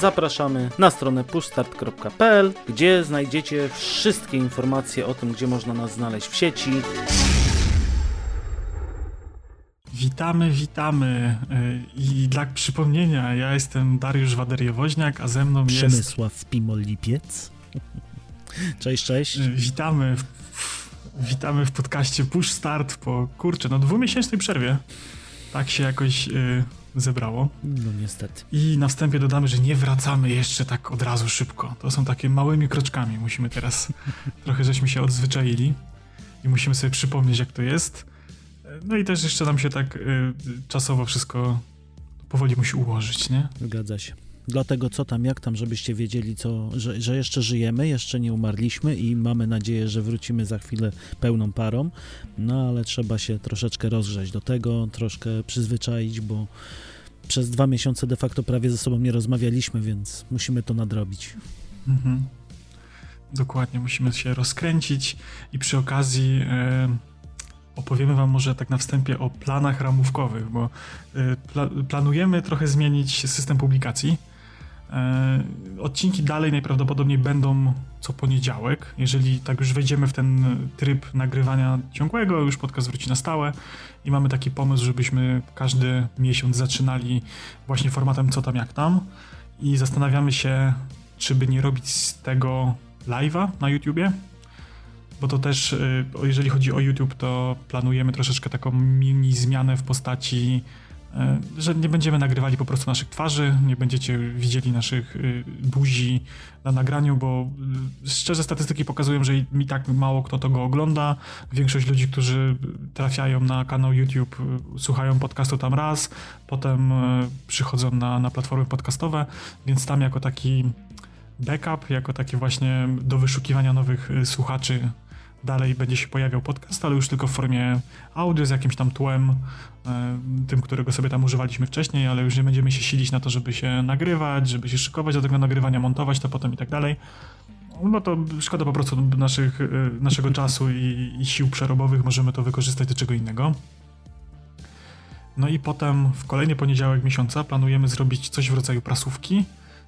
Zapraszamy na stronę pushstart.pl, gdzie znajdziecie wszystkie informacje o tym, gdzie można nas znaleźć w sieci. Witamy, witamy. Y, I dla przypomnienia, ja jestem Dariusz Waderiowoźniak, a ze mną jest... Przemysław Pimolipiec. Cześć, cześć. Y, witamy w, witamy w podcaście Push Start po, kurczę, no dwumiesięcznej przerwie. Tak się jakoś y, zebrało. No niestety. I na wstępie dodamy, że nie wracamy jeszcze tak od razu szybko. To są takie małymi kroczkami. Musimy teraz, trochę żeśmy się odzwyczaili i musimy sobie przypomnieć, jak to jest. No i też jeszcze nam się tak y, czasowo wszystko powoli musi ułożyć, nie? Zgadza się. Dlatego co tam, jak tam, żebyście wiedzieli, co, że, że jeszcze żyjemy, jeszcze nie umarliśmy i mamy nadzieję, że wrócimy za chwilę pełną parą. No ale trzeba się troszeczkę rozgrzać do tego, troszkę przyzwyczaić, bo przez dwa miesiące de facto prawie ze sobą nie rozmawialiśmy, więc musimy to nadrobić. Mhm. Dokładnie, musimy się rozkręcić i przy okazji. Yy opowiemy Wam może tak na wstępie o planach ramówkowych, bo y, pla planujemy trochę zmienić system publikacji. E, odcinki dalej najprawdopodobniej będą co poniedziałek. Jeżeli tak już wejdziemy w ten tryb nagrywania ciągłego, już podcast wróci na stałe i mamy taki pomysł, żebyśmy każdy miesiąc zaczynali właśnie formatem co tam jak tam i zastanawiamy się, czy by nie robić z tego live'a na YouTubie, bo to też, y, jeżeli chodzi o YouTube, to planujemy troszeczkę taką mini zmianę w postaci, że nie będziemy nagrywali po prostu naszych twarzy, nie będziecie widzieli naszych y, buzi na nagraniu, bo szczerze statystyki pokazują, że mi tak mało kto to go ogląda. Większość ludzi, którzy trafiają na kanał YouTube, słuchają podcastu tam raz, potem przychodzą na, na platformy podcastowe, więc tam jako taki backup, jako takie właśnie do wyszukiwania nowych słuchaczy dalej będzie się pojawiał podcast, ale już tylko w formie audio z jakimś tam tłem, e, tym, którego sobie tam używaliśmy wcześniej, ale już nie będziemy się silić na to, żeby się nagrywać, żeby się szykować do tego nagrywania, montować to potem i tak dalej. No to szkoda po prostu naszych, e, naszego czasu i, i sił przerobowych, możemy to wykorzystać do czego innego. No i potem w kolejny poniedziałek miesiąca planujemy zrobić coś w rodzaju prasówki,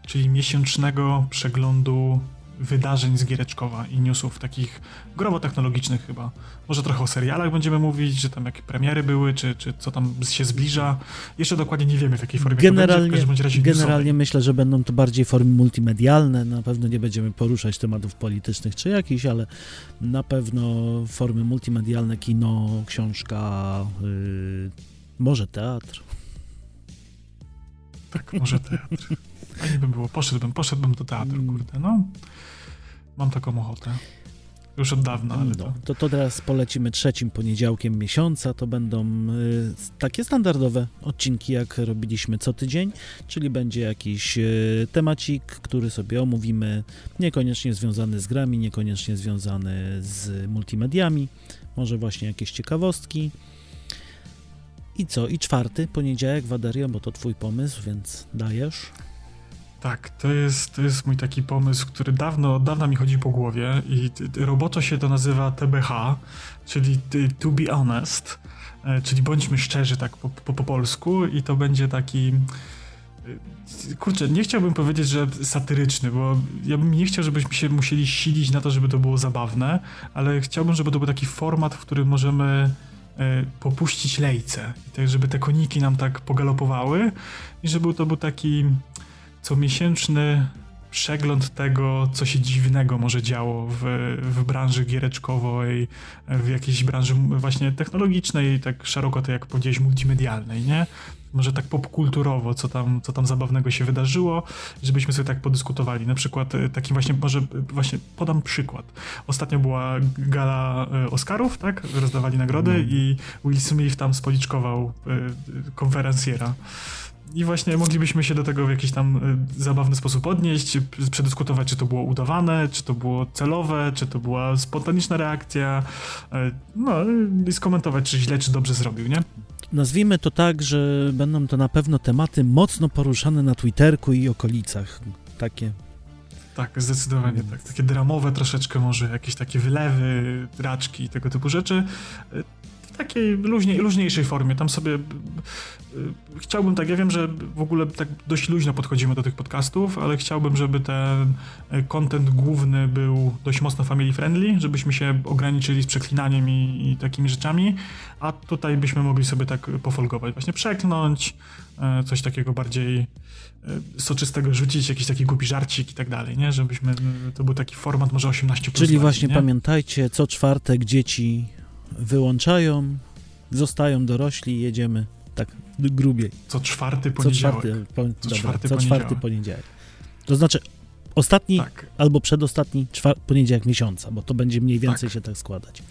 czyli miesięcznego przeglądu wydarzeń z Giereczkowa i newsów takich growo-technologicznych chyba. Może trochę o serialach będziemy mówić, że tam jakie premiery były, czy, czy co tam się zbliża. Jeszcze dokładnie nie wiemy w jakiej formie generalnie, to będzie, w Generalnie myślę, że będą to bardziej formy multimedialne, na pewno nie będziemy poruszać tematów politycznych czy jakichś, ale na pewno formy multimedialne, kino, książka, yy, może teatr. Tak, może teatr. Fajnie by było, poszedłbym, poszedłbym do teatru, mm. kurde, no. Mam taką ochotę. Już od dawna, ale no, to... to... teraz polecimy trzecim poniedziałkiem miesiąca. To będą y, takie standardowe odcinki, jak robiliśmy co tydzień, czyli będzie jakiś y, temacik, który sobie omówimy, niekoniecznie związany z grami, niekoniecznie związany z multimediami, może właśnie jakieś ciekawostki. I co? I czwarty poniedziałek, Waderio, bo to twój pomysł, więc dajesz. Tak, to jest, to jest mój taki pomysł, który dawno, od dawna mi chodzi po głowie i roboczo się to nazywa TBH, czyli To Be Honest, e, czyli bądźmy szczerzy tak po, po, po polsku i to będzie taki e, kurczę, nie chciałbym powiedzieć, że satyryczny, bo ja bym nie chciał, żebyśmy się musieli silić na to, żeby to było zabawne, ale chciałbym, żeby to był taki format, w którym możemy e, popuścić lejce, tak, żeby te koniki nam tak pogalopowały i żeby to był taki comiesięczny przegląd tego, co się dziwnego może działo w, w branży giereczkowej, w jakiejś branży właśnie technologicznej, tak szeroko to jak powiedziałeś, multimedialnej, nie? Może tak popkulturowo, co tam, co tam zabawnego się wydarzyło, żebyśmy sobie tak podyskutowali. Na przykład e, taki właśnie, może właśnie podam przykład. Ostatnio była gala e, Oscarów, tak? Rozdawali nagrody mm. i Will Smith tam spoliczkował e, konferencjera i właśnie moglibyśmy się do tego w jakiś tam y, zabawny sposób odnieść, przedyskutować, czy to było udawane, czy to było celowe, czy to była spontaniczna reakcja, y, no i skomentować, czy źle, czy dobrze zrobił, nie? Nazwijmy to tak, że będą to na pewno tematy mocno poruszane na Twitterku i okolicach. Takie tak, zdecydowanie tak. Takie dramowe troszeczkę może, jakieś takie wylewy, raczki, tego typu rzeczy takiej luźniej, luźniejszej formie. Tam sobie chciałbym tak, ja wiem, że w ogóle tak dość luźno podchodzimy do tych podcastów, ale chciałbym, żeby ten content główny był dość mocno family friendly, żebyśmy się ograniczyli z przeklinaniem i, i takimi rzeczami, a tutaj byśmy mogli sobie tak pofolgować, właśnie przeklnąć, coś takiego bardziej soczystego rzucić, jakiś taki głupi żarcik i tak dalej, nie? Żebyśmy, to był taki format może 18 Czyli właśnie nie? pamiętajcie, co czwartek dzieci wyłączają, zostają dorośli i jedziemy tak grubiej. Co czwarty poniedziałek. Co czwarty, po, co dobra, czwarty, co poniedziałek. czwarty poniedziałek. To znaczy ostatni tak. albo przedostatni poniedziałek miesiąca, bo to będzie mniej więcej tak. się tak składać.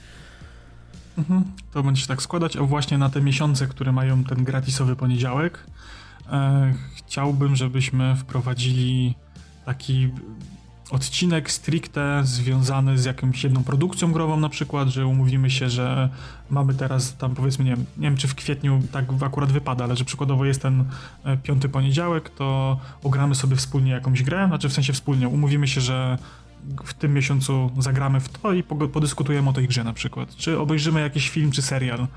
Mhm, to będzie się tak składać, a właśnie na te miesiące, które mają ten gratisowy poniedziałek, e, chciałbym, żebyśmy wprowadzili taki odcinek stricte związany z jakąś jedną produkcją grową na przykład, że umówimy się, że mamy teraz tam powiedzmy, nie wiem, nie wiem czy w kwietniu tak akurat wypada, ale że przykładowo jest ten e, piąty poniedziałek, to ogramy sobie wspólnie jakąś grę, znaczy w sensie wspólnie, umówimy się, że w tym miesiącu zagramy w to i podyskutujemy o tej grze na przykład, czy obejrzymy jakiś film czy serial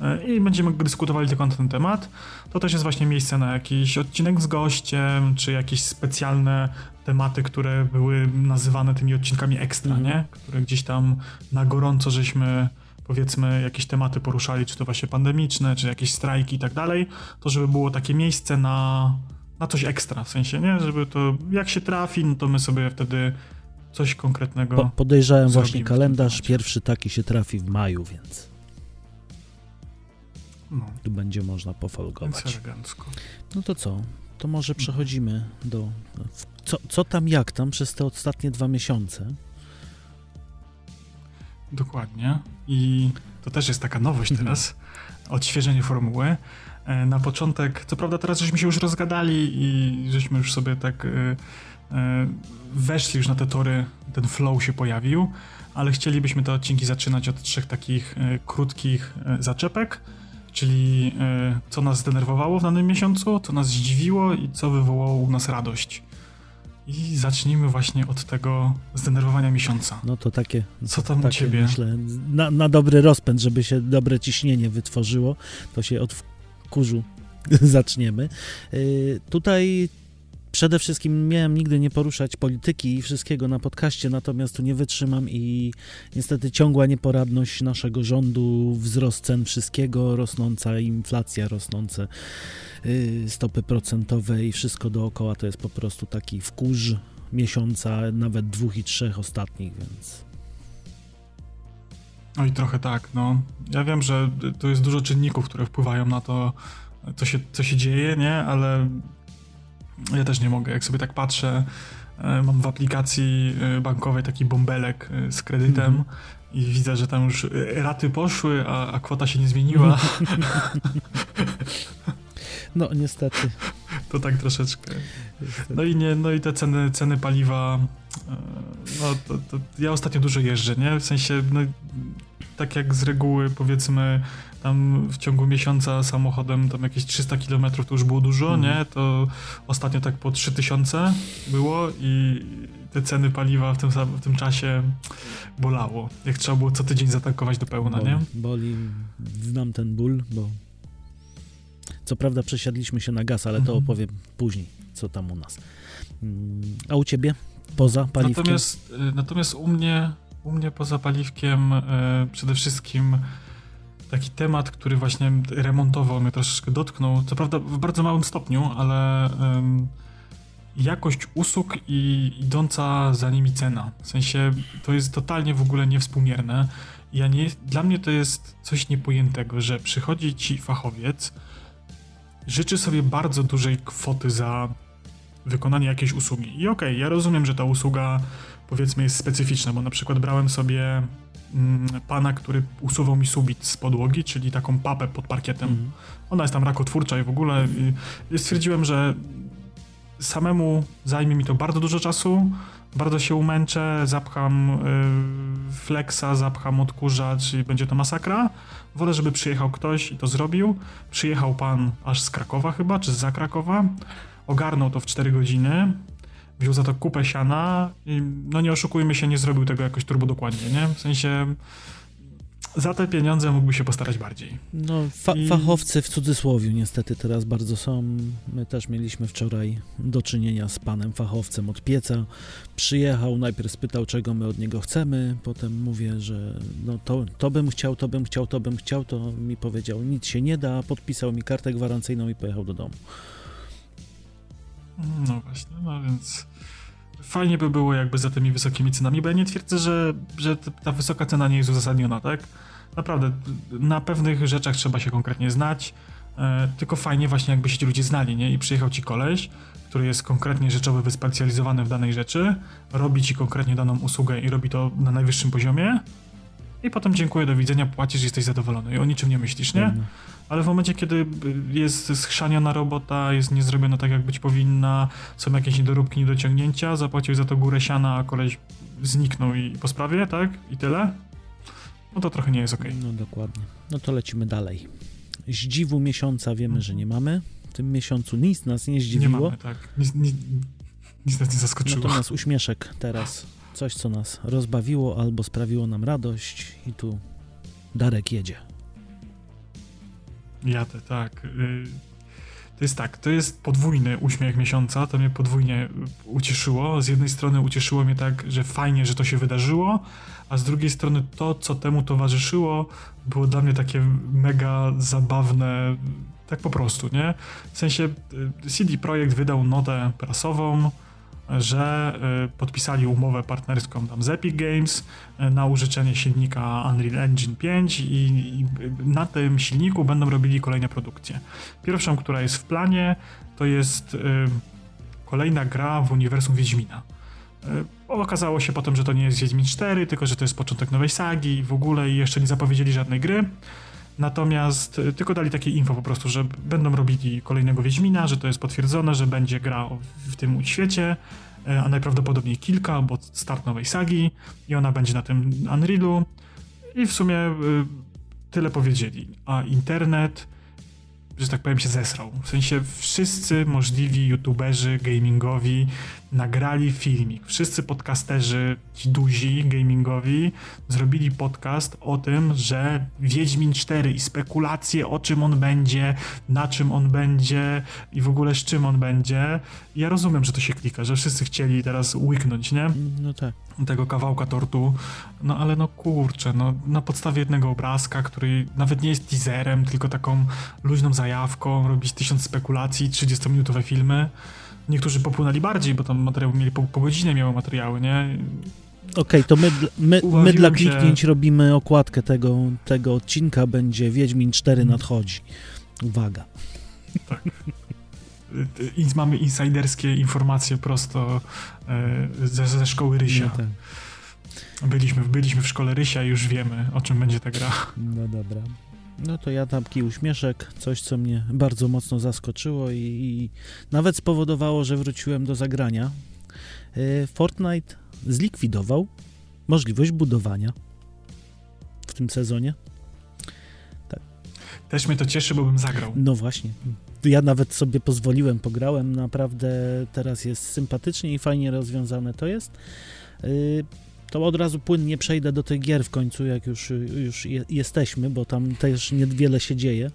e, i będziemy dyskutowali tylko na ten temat. To też jest właśnie miejsce na jakiś odcinek z gościem, czy jakieś specjalne tematy, które były nazywane tymi odcinkami ekstra, mm. nie? Które gdzieś tam na gorąco żeśmy powiedzmy jakieś tematy poruszali, czy to właśnie pandemiczne, czy jakieś strajki i tak dalej, to żeby było takie miejsce na, na coś ekstra, w sensie, nie? Żeby to, jak się trafi, no to my sobie wtedy coś konkretnego po, Podejrzałem właśnie kalendarz, pierwszy taki się trafi w maju, więc no. tu będzie można pofolgować. No to co? To może przechodzimy do co, co tam, jak tam przez te ostatnie dwa miesiące? Dokładnie. I to też jest taka nowość mhm. teraz, odświeżenie formuły. E, na początek, co prawda teraz żeśmy się już rozgadali i żeśmy już sobie tak e, e, weszli już na te tory, ten flow się pojawił, ale chcielibyśmy te odcinki zaczynać od trzech takich krótkich zaczepek, czyli co nas zdenerwowało w danym miesiącu, co nas zdziwiło i co wywołało u nas radość. I zacznijmy właśnie od tego zdenerwowania miesiąca. No to takie. Co tam takie, u ciebie? Myślę, na, na, dobry rozpęd, żeby się dobre ciśnienie wytworzyło, to się od kurzu zaczniemy. Yy, tutaj przede wszystkim miałem nigdy nie poruszać polityki i wszystkiego na podcaście, natomiast tu nie wytrzymam i niestety ciągła nieporadność naszego rządu, wzrost cen wszystkiego, rosnąca inflacja, rosnące Y, stopy procentowe i wszystko dookoła to jest po prostu taki wkurz miesiąca, nawet dwóch i trzech ostatnich, więc... No i trochę tak, no. Ja wiem, że to jest dużo czynników, które wpływają na to, co się, co się dzieje, nie? Ale ja też nie mogę. Jak sobie tak patrzę, e, mam w aplikacji e, bankowej taki bąbelek e, z kredytem mm -hmm. i widzę, że tam już raty poszły, a, a kwota się nie zmieniła. No, niestety. To tak troszeczkę. No i nie, no i te ceny, ceny paliwa, no to, to ja ostatnio dużo jeżdżę, nie? W sensie, no, tak jak z reguły powiedzmy tam w ciągu miesiąca samochodem tam jakieś 300 km to już było dużo, mm. nie? To ostatnio tak po 3000 było i te ceny paliwa w tym, w tym czasie bolało. Jak trzeba było co tydzień zatankować do pełna, boli, nie? Boli, znam ten ból, bo co prawda przesiadliśmy się na gaz, ale to mhm. opowiem później, co tam u nas. Mm, a u ciebie? Poza paliwkiem? Natomiast, y, natomiast u mnie, u mnie poza paliwkiem y, przede wszystkim taki temat, który właśnie remontowo mnie troszeczkę dotknął, co prawda w bardzo małym stopniu, ale jakość usług i idąca za nimi cena. W sensie to jest totalnie w ogóle niewspółmierne. Ja nie, dla mnie to jest coś niepojętego, że przychodzi ci fachowiec, życzy sobie bardzo dużej kwoty za wykonanie jakiejś usługi. I okej, okay, ja rozumiem, że ta usługa powiedzmy jest specyficzna, bo na przykład brałem sobie mm, pana, który usuwał mi subit z podłogi, czyli taką papę pod parkietem. Mm. Ona jest tam rakotwórcza i w ogóle i stwierdziłem, że samemu zajmie mi to bardzo dużo czasu, bardzo się umęczę, zapcham y, flexa, zapcham odkurzacz i będzie to masakra. Wolę, żeby przyjechał ktoś i to zrobił. Przyjechał pan aż z Krakowa chyba, czy z Krakowa. Ogarnął to w 4 godziny. Wziął za to kupę siana i no nie oszukujmy się, nie zrobił tego jakoś turbo dokładnie, nie? W sensie za te pieniądze mógłby się postarać bardziej. No, fa I... fachowcy w cudzysłowie niestety teraz bardzo są. My też mieliśmy wczoraj do czynienia z panem fachowcem od pieca. Przyjechał, najpierw spytał, czego my od niego chcemy, potem mówię, że no to, to bym chciał, to bym chciał, to bym chciał, to mi powiedział, nic się nie da, podpisał mi kartę gwarancyjną i pojechał do domu. No właśnie, no więc fajnie by było jakby za tymi wysokimi cenami, bo ja nie twierdzę, że, że ta wysoka cena nie jest uzasadniona, tak? Naprawdę, na pewnych rzeczach trzeba się konkretnie znać, e, tylko fajnie właśnie jakby się ci ludzie znali, nie? I przyjechał ci koleś, który jest konkretnie rzeczowy, wyspecjalizowany w danej rzeczy, robi ci konkretnie daną usługę i robi to na najwyższym poziomie i potem dziękuję, do widzenia, płacisz, jesteś zadowolony i o niczym nie myślisz, nie? Ale w momencie, kiedy jest schrzaniona robota, jest niezrobiona tak, jak być powinna, są jakieś niedoróbki, niedociągnięcia, zapłacił za to górę siana, a koleś zniknął i po sprawie, tak? I tyle? No to trochę nie jest ok. No dokładnie. No to lecimy dalej. Zdziwu miesiąca wiemy, że nie mamy. W tym miesiącu nic nas nie zdziwiło. Nie mamy, tak. Nic, nic, nic nas nie zaskoczyło. Natomiast uśmieszek teraz. Coś, co nas rozbawiło albo sprawiło nam radość i tu Darek jedzie. Jadę, tak. Y, to jest tak, to jest podwójny uśmiech miesiąca, to mnie podwójnie ucieszyło. Z jednej strony ucieszyło mnie tak, że fajnie, że to się wydarzyło, a z drugiej strony to, co temu towarzyszyło, było dla mnie takie mega zabawne, tak po prostu, nie? W sensie y, CD Projekt wydał notę prasową, że y, podpisali umowę partnerską tam z Epic Games y, na użyczenie silnika Unreal Engine 5 i, i na tym silniku będą robili kolejne produkcje. Pierwszą, która jest w planie, to jest y, kolejna gra w uniwersum Wiedźmina. Okazało się potem, że to nie jest Wiedźmin 4, tylko że to jest początek nowej sagi w ogóle i jeszcze nie zapowiedzieli żadnej gry. Natomiast tylko dali takie info po prostu, że będą robili kolejnego Wiedźmina, że to jest potwierdzone, że będzie gra w tym świecie, a najprawdopodobniej kilka, bo start nowej sagi i ona będzie na tym Unrealu. I w sumie e, tyle powiedzieli. A internet że tak powiem, się zesrał. W sensie wszyscy możliwi youtuberzy gamingowi nagrali filmik. Wszyscy podcasterzy, ci duzi gamingowi, zrobili podcast o tym, że Wiedźmin 4 i spekulacje o czym on będzie, na czym on będzie i w ogóle z czym on będzie. Ja rozumiem, że to się klika, że wszyscy chcieli teraz łyknąć, nie? No tak. Tego kawałka tortu. No ale no kurczę, no na podstawie jednego obrazka, który nawet nie jest teaserem, tylko taką luźną zajawką, robić tysiąc spekulacji, 30-minutowe filmy. Niektórzy popłynęli bardziej, bo tam materiał mieli po, po godzinę miały materiały, nie? Okej, okay, to my, my, my dla kliknięć się... robimy okładkę tego, tego odcinka, będzie Wiedźmin 4 nadchodzi. Uwaga. Tak. Mamy insiderskie informacje prosto e, ze, ze szkoły Rysia. No tak. byliśmy, byliśmy w szkole Rysia i już wiemy, o czym będzie ta gra. No dobra. No to ja taki uśmieszek, coś co mnie bardzo mocno zaskoczyło i, i nawet spowodowało, że wróciłem do zagrania. E, Fortnite zlikwidował możliwość budowania w tym sezonie. Tak. Też mnie to cieszy, bo bym zagrał. No właśnie. Ja nawet sobie pozwoliłem, pograłem. Naprawdę teraz jest sympatycznie i fajnie rozwiązane to jest. E, to od razu płynnie przejdę do tych gier w końcu, jak już, już je, jesteśmy, bo tam też niewiele się dzieje.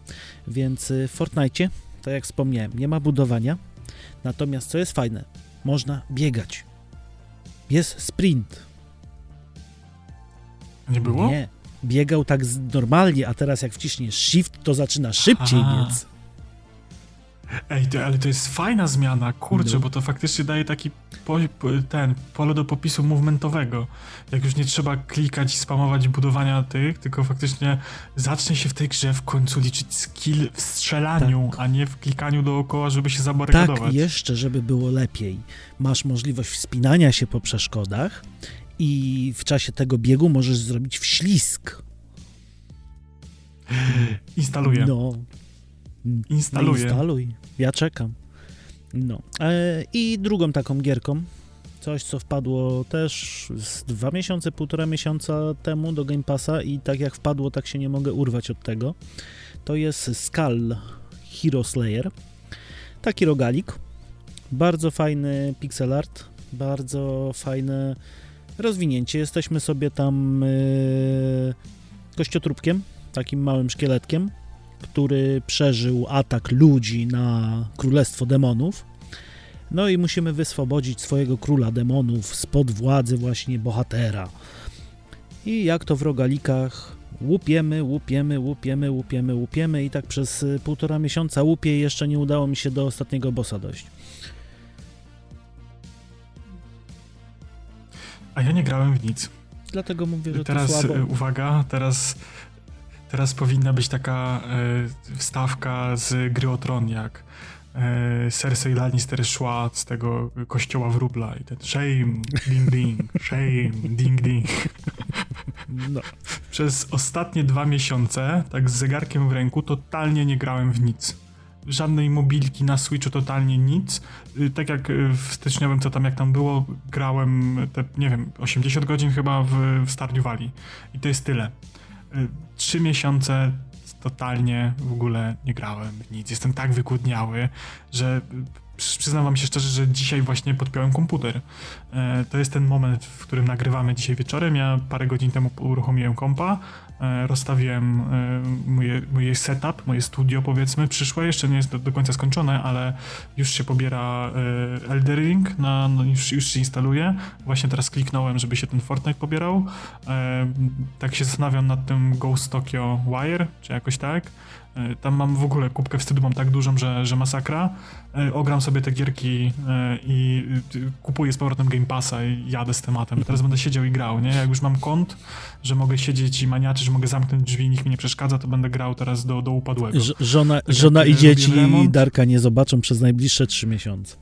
Więc y, w Fortnite, tak jak wspomniałem, nie ma budowania. Natomiast co jest fajne, można biegać. Jest sprint. Nie było? Nie. Biegał tak normalnie, a teraz jak wciśniesz shift, to zaczyna szybciej biec. Ej, to, ale to jest fajna zmiana, kurczę, no. bo to faktycznie daje taki po, ten pole do popisu movementowego. Jak już nie trzeba klikać i spamować budowania tych, tylko faktycznie zacznie się w tej grze w końcu liczyć skill w strzelaniu, tak. a nie w klikaniu dookoła, żeby się zabarykadować. Tak, jeszcze, żeby było lepiej. Masz możliwość wspinania się po przeszkodach i w czasie tego biegu możesz zrobić wślizg. Instaluję. No, Instaluję. Instaluj. Ja czekam. No. E, I drugą taką gierką, coś co wpadło też z dwa miesiące, półtora miesiąca temu do Game Passa i tak jak wpadło, tak się nie mogę urwać od tego. To jest Skull Hero Slayer. Taki rogalik. Bardzo fajny pixel art, bardzo fajne rozwinięcie. Jesteśmy sobie tam yy, kościotrupkiem, takim małym szkieletkiem, który przeżył atak ludzi na królestwo demonów. No i musimy wyswobodzić swojego króla demonów spod władzy właśnie bohatera. I jak to w rogalikach łupiemy, łupiemy, łupiemy, łupiemy, łupiemy i tak przez y, półtora miesiąca łupię i jeszcze nie udało mi się do ostatniego bossa dojść. A ja nie grałem w nic. Dlatego mówię, że teraz, to słabo. y, uwaga, teraz, teraz powinna być taka e, wstawka z gry o Tron, jak e, Cersei Lannister szła z tego kościoła wróbla i ten shame, ding ding, shame, ding ding. No. Przez ostatnie dwa miesiące, tak z zegarkiem w ręku, totalnie nie grałem w nic. Żadnej mobilki na Switchu, totalnie nic. Y, Tak jak y, w styczniowym, co tam jak tam było, grałem te, nie wiem, 80 godzin chyba w, w Stardew Valley. I to jest tyle. Trzy miesiące totalnie w ogóle nie grałem nic. Jestem tak wykłodniały, że przy- przyznam wam się szczerze, że dzisiaj właśnie podpiąłem komputer. E, To jest ten moment, w którym nagrywamy dzisiaj wieczorem. Ja parę godzin temu uruchomiłem kompa, rozstawiłem e, moje, moje setup, moje studio powiedzmy przyszłe, jeszcze nie jest do, do końca skończone, ale już się pobiera e, Elder Ring, na, no już, już się instaluje. Właśnie teraz kliknąłem, żeby się ten Fortnite pobierał. E, Tak się zastanawiam nad tym Ghost Tokyo Wire, czy jakoś tak. E, Tam mam w ogóle kubkę wstydu, mam tak dużą, że, że masakra. E, Ogram sobie te gierki e, i kupuję z powrotem Game Passa i jadę z tematem. Teraz będę siedział i grał, nie? Jak już mam kont, że mogę siedzieć i maniaczyć, że mogę zamknąć drzwi i nikt mi nie przeszkadza, to będę grał teraz do, do upadłego. Ż- żona jak, żona i dzieci. Darka nie zobaczą przez najbliższe trzy miesiące.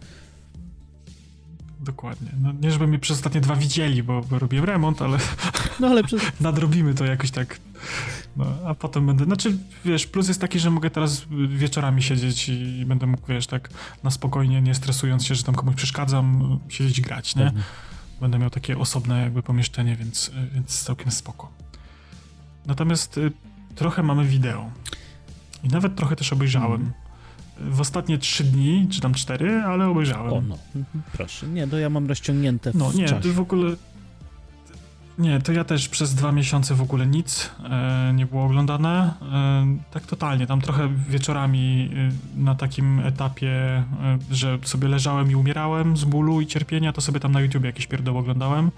Dokładnie. No, nie żeby mnie przez ostatnie dwa widzieli, bo, bo robię remont, ale No ale przez... nadrobimy to jakoś tak. No, a potem będę. Znaczy, wiesz, plus jest taki, że mogę teraz wieczorami siedzieć i, i będę mógł, wiesz, tak na spokojnie, nie stresując się, że tam komuś przeszkadzam, siedzieć grać, nie? Będę miał takie osobne jakby pomieszczenie, więc, więc całkiem spoko. Natomiast y, trochę mamy wideo. I nawet trochę też obejrzałem. W ostatnie trzy dni, czy tam cztery, ale obejrzałem. O no, mhm, proszę. Nie, to ja mam rozciągnięte w No nie, czasie. to w ogóle. Nie, to ja też przez dwa miesiące w ogóle nic e, nie było oglądane. E, tak totalnie, tam trochę wieczorami e, na takim etapie, e, że sobie leżałem i umierałem z bólu i cierpienia, to sobie tam na YouTube jakieś pierdoły oglądałem.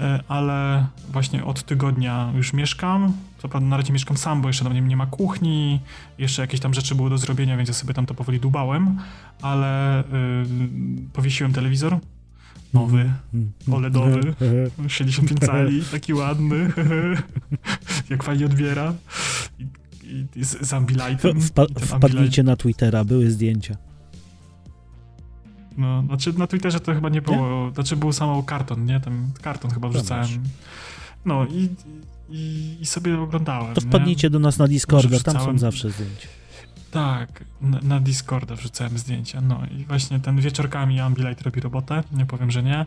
E, ale właśnie od tygodnia już mieszkam. Co prawda na razie mieszkam sam, bo jeszcze tam nie, nie ma kuchni, jeszcze jakieś tam rzeczy były do zrobienia, więc ja sobie tam to powoli dubałem, ale y, powiesiłem telewizor nowy, Mm, OLEDowy. 65 cali, taki ładny, jak fajnie odbiera. I, i, z, z Ambilightem. Wpa- wpadnijcie na Twittera, były zdjęcia. No, znaczy na Twitterze to chyba nie było, znaczy był samo karton, nie? Ten karton chyba wrzucałem. No i, i, i sobie oglądałem. To nie? wpadnijcie do nas na Discorda, tam są zawsze zdjęcia. Tak, na, na Discorda wrzucałem zdjęcia, no i właśnie ten wieczorkami Ambilight robi robotę, nie powiem, że nie.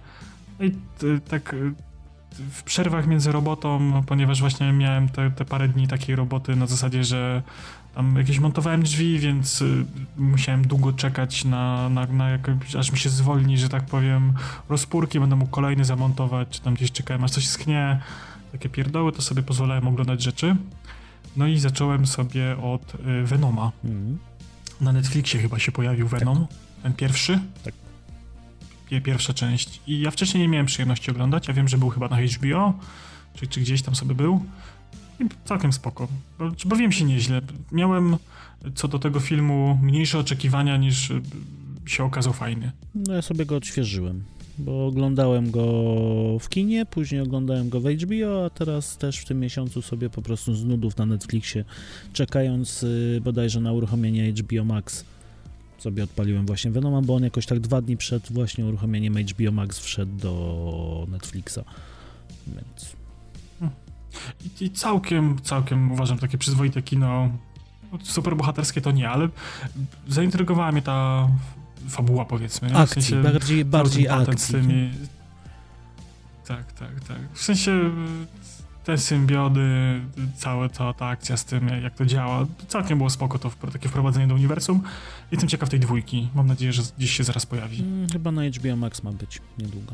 No I t, tak w przerwach między robotą, ponieważ właśnie miałem te, te parę dni takiej roboty na zasadzie, że tam jakieś montowałem drzwi, więc y, musiałem długo czekać na, na, na aż mi się zwolni, że tak powiem, rozpórki, będę mógł kolejny zamontować, czy tam gdzieś czekałem, aż coś schnie, takie pierdoły, to sobie pozwalałem oglądać rzeczy. No i zacząłem sobie od y, Venoma. Mhm. Na Netflixie chyba się pojawił Venom, ten pierwszy. Tak. Pie- Pierwsza część. I ja wcześniej nie miałem przyjemności oglądać. Ja wiem, że był chyba na HBO, czy, czy gdzieś tam sobie był. Całkiem spoko. Bawiłem się nieźle. Miałem co do tego filmu mniejsze oczekiwania niż y, się okazał fajny. No ja sobie go odświeżyłem, bo oglądałem go w kinie, później oglądałem go w HBO, a teraz też w tym miesiącu sobie po prostu z nudów na Netflixie, czekając y, bodajże na uruchomienie HBO Max, sobie odpaliłem właśnie Venoma, bo on jakoś tak dwa dni przed właśnie uruchomieniem HBO Max wszedł do Netflixa, więc I, I całkiem, całkiem uważam takie przyzwoite kino. No, Super bohaterskie to nie, ale zaintrygowała mnie ta fabuła, powiedzmy. nie? W akcji, sensie- bardziej, bardziej z akcji. tymi... Tak, tak, tak. W sensie y, te symbiody, cała ta, ta akcja z tym, jak to działa, całkiem było spoko to takie wprowadzenie do uniwersum. Jestem ciekaw tej dwójki. Mam nadzieję, że gdzieś się zaraz pojawi. Mm, Chyba na HBO Max ma być niedługo.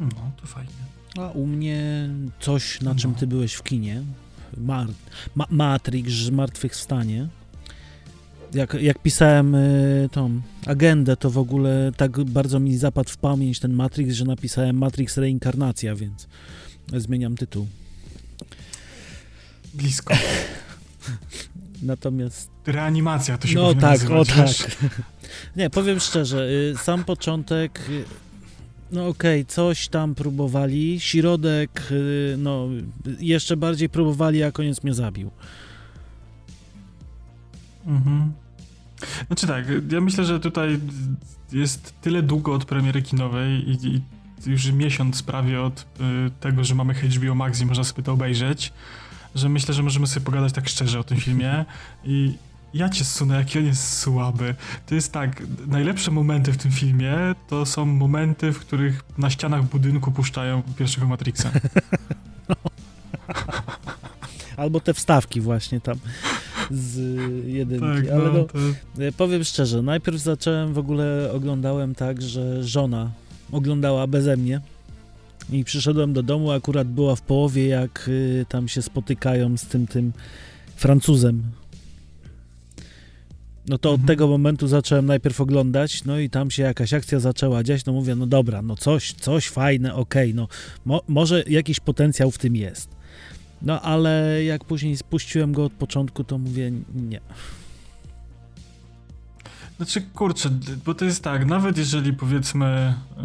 No, to fajnie. A u mnie coś, na czym ty byłeś w kinie. Mar Ma Matrix, Zmartwychwstanie. Jak, jak pisałem y, tą agendę, to w ogóle tak bardzo mi zapadł w pamięć ten Matrix, że napisałem Matrix Reinkarnacja, więc zmieniam tytuł. Blisko. Natomiast Reanimacja to się No tak, nazywać, o tak. Nie, powiem szczerze, y, sam początek, y, no okej, coś tam próbowali, środek, y, no jeszcze bardziej próbowali, a koniec mnie zabił. Mhm. Znaczy tak, ja myślę, że tutaj jest tyle długo od premiery kinowej i, i już miesiąc prawie od y, tego, że mamy HBO Max i można sobie to obejrzeć, że myślę, że możemy sobie pogadać tak szczerze o tym filmie i ja cię zsunę, jaki on jest słaby. To jest tak, najlepsze momenty w tym filmie to są momenty, w których na ścianach budynku puszczają pierwszego Matrixa. Albo te wstawki właśnie tam z jedynki, Tak, ale no, no, to... y, powiem szczerze, najpierw zacząłem, w ogóle oglądałem tak, że żona oglądała beze mnie i przyszedłem do domu, akurat była w połowie, jak y, tam się spotykają z tym, tym Francuzem. No to od Mhm. tego momentu zacząłem najpierw oglądać, no i tam się jakaś akcja zaczęła dziać, no mówię, no dobra, no coś, coś fajne, okej, no mo, może jakiś potencjał w tym jest. No ale jak później spuściłem go od początku, to mówię, nie. Znaczy, kurczę, bo to jest tak, nawet jeżeli powiedzmy y,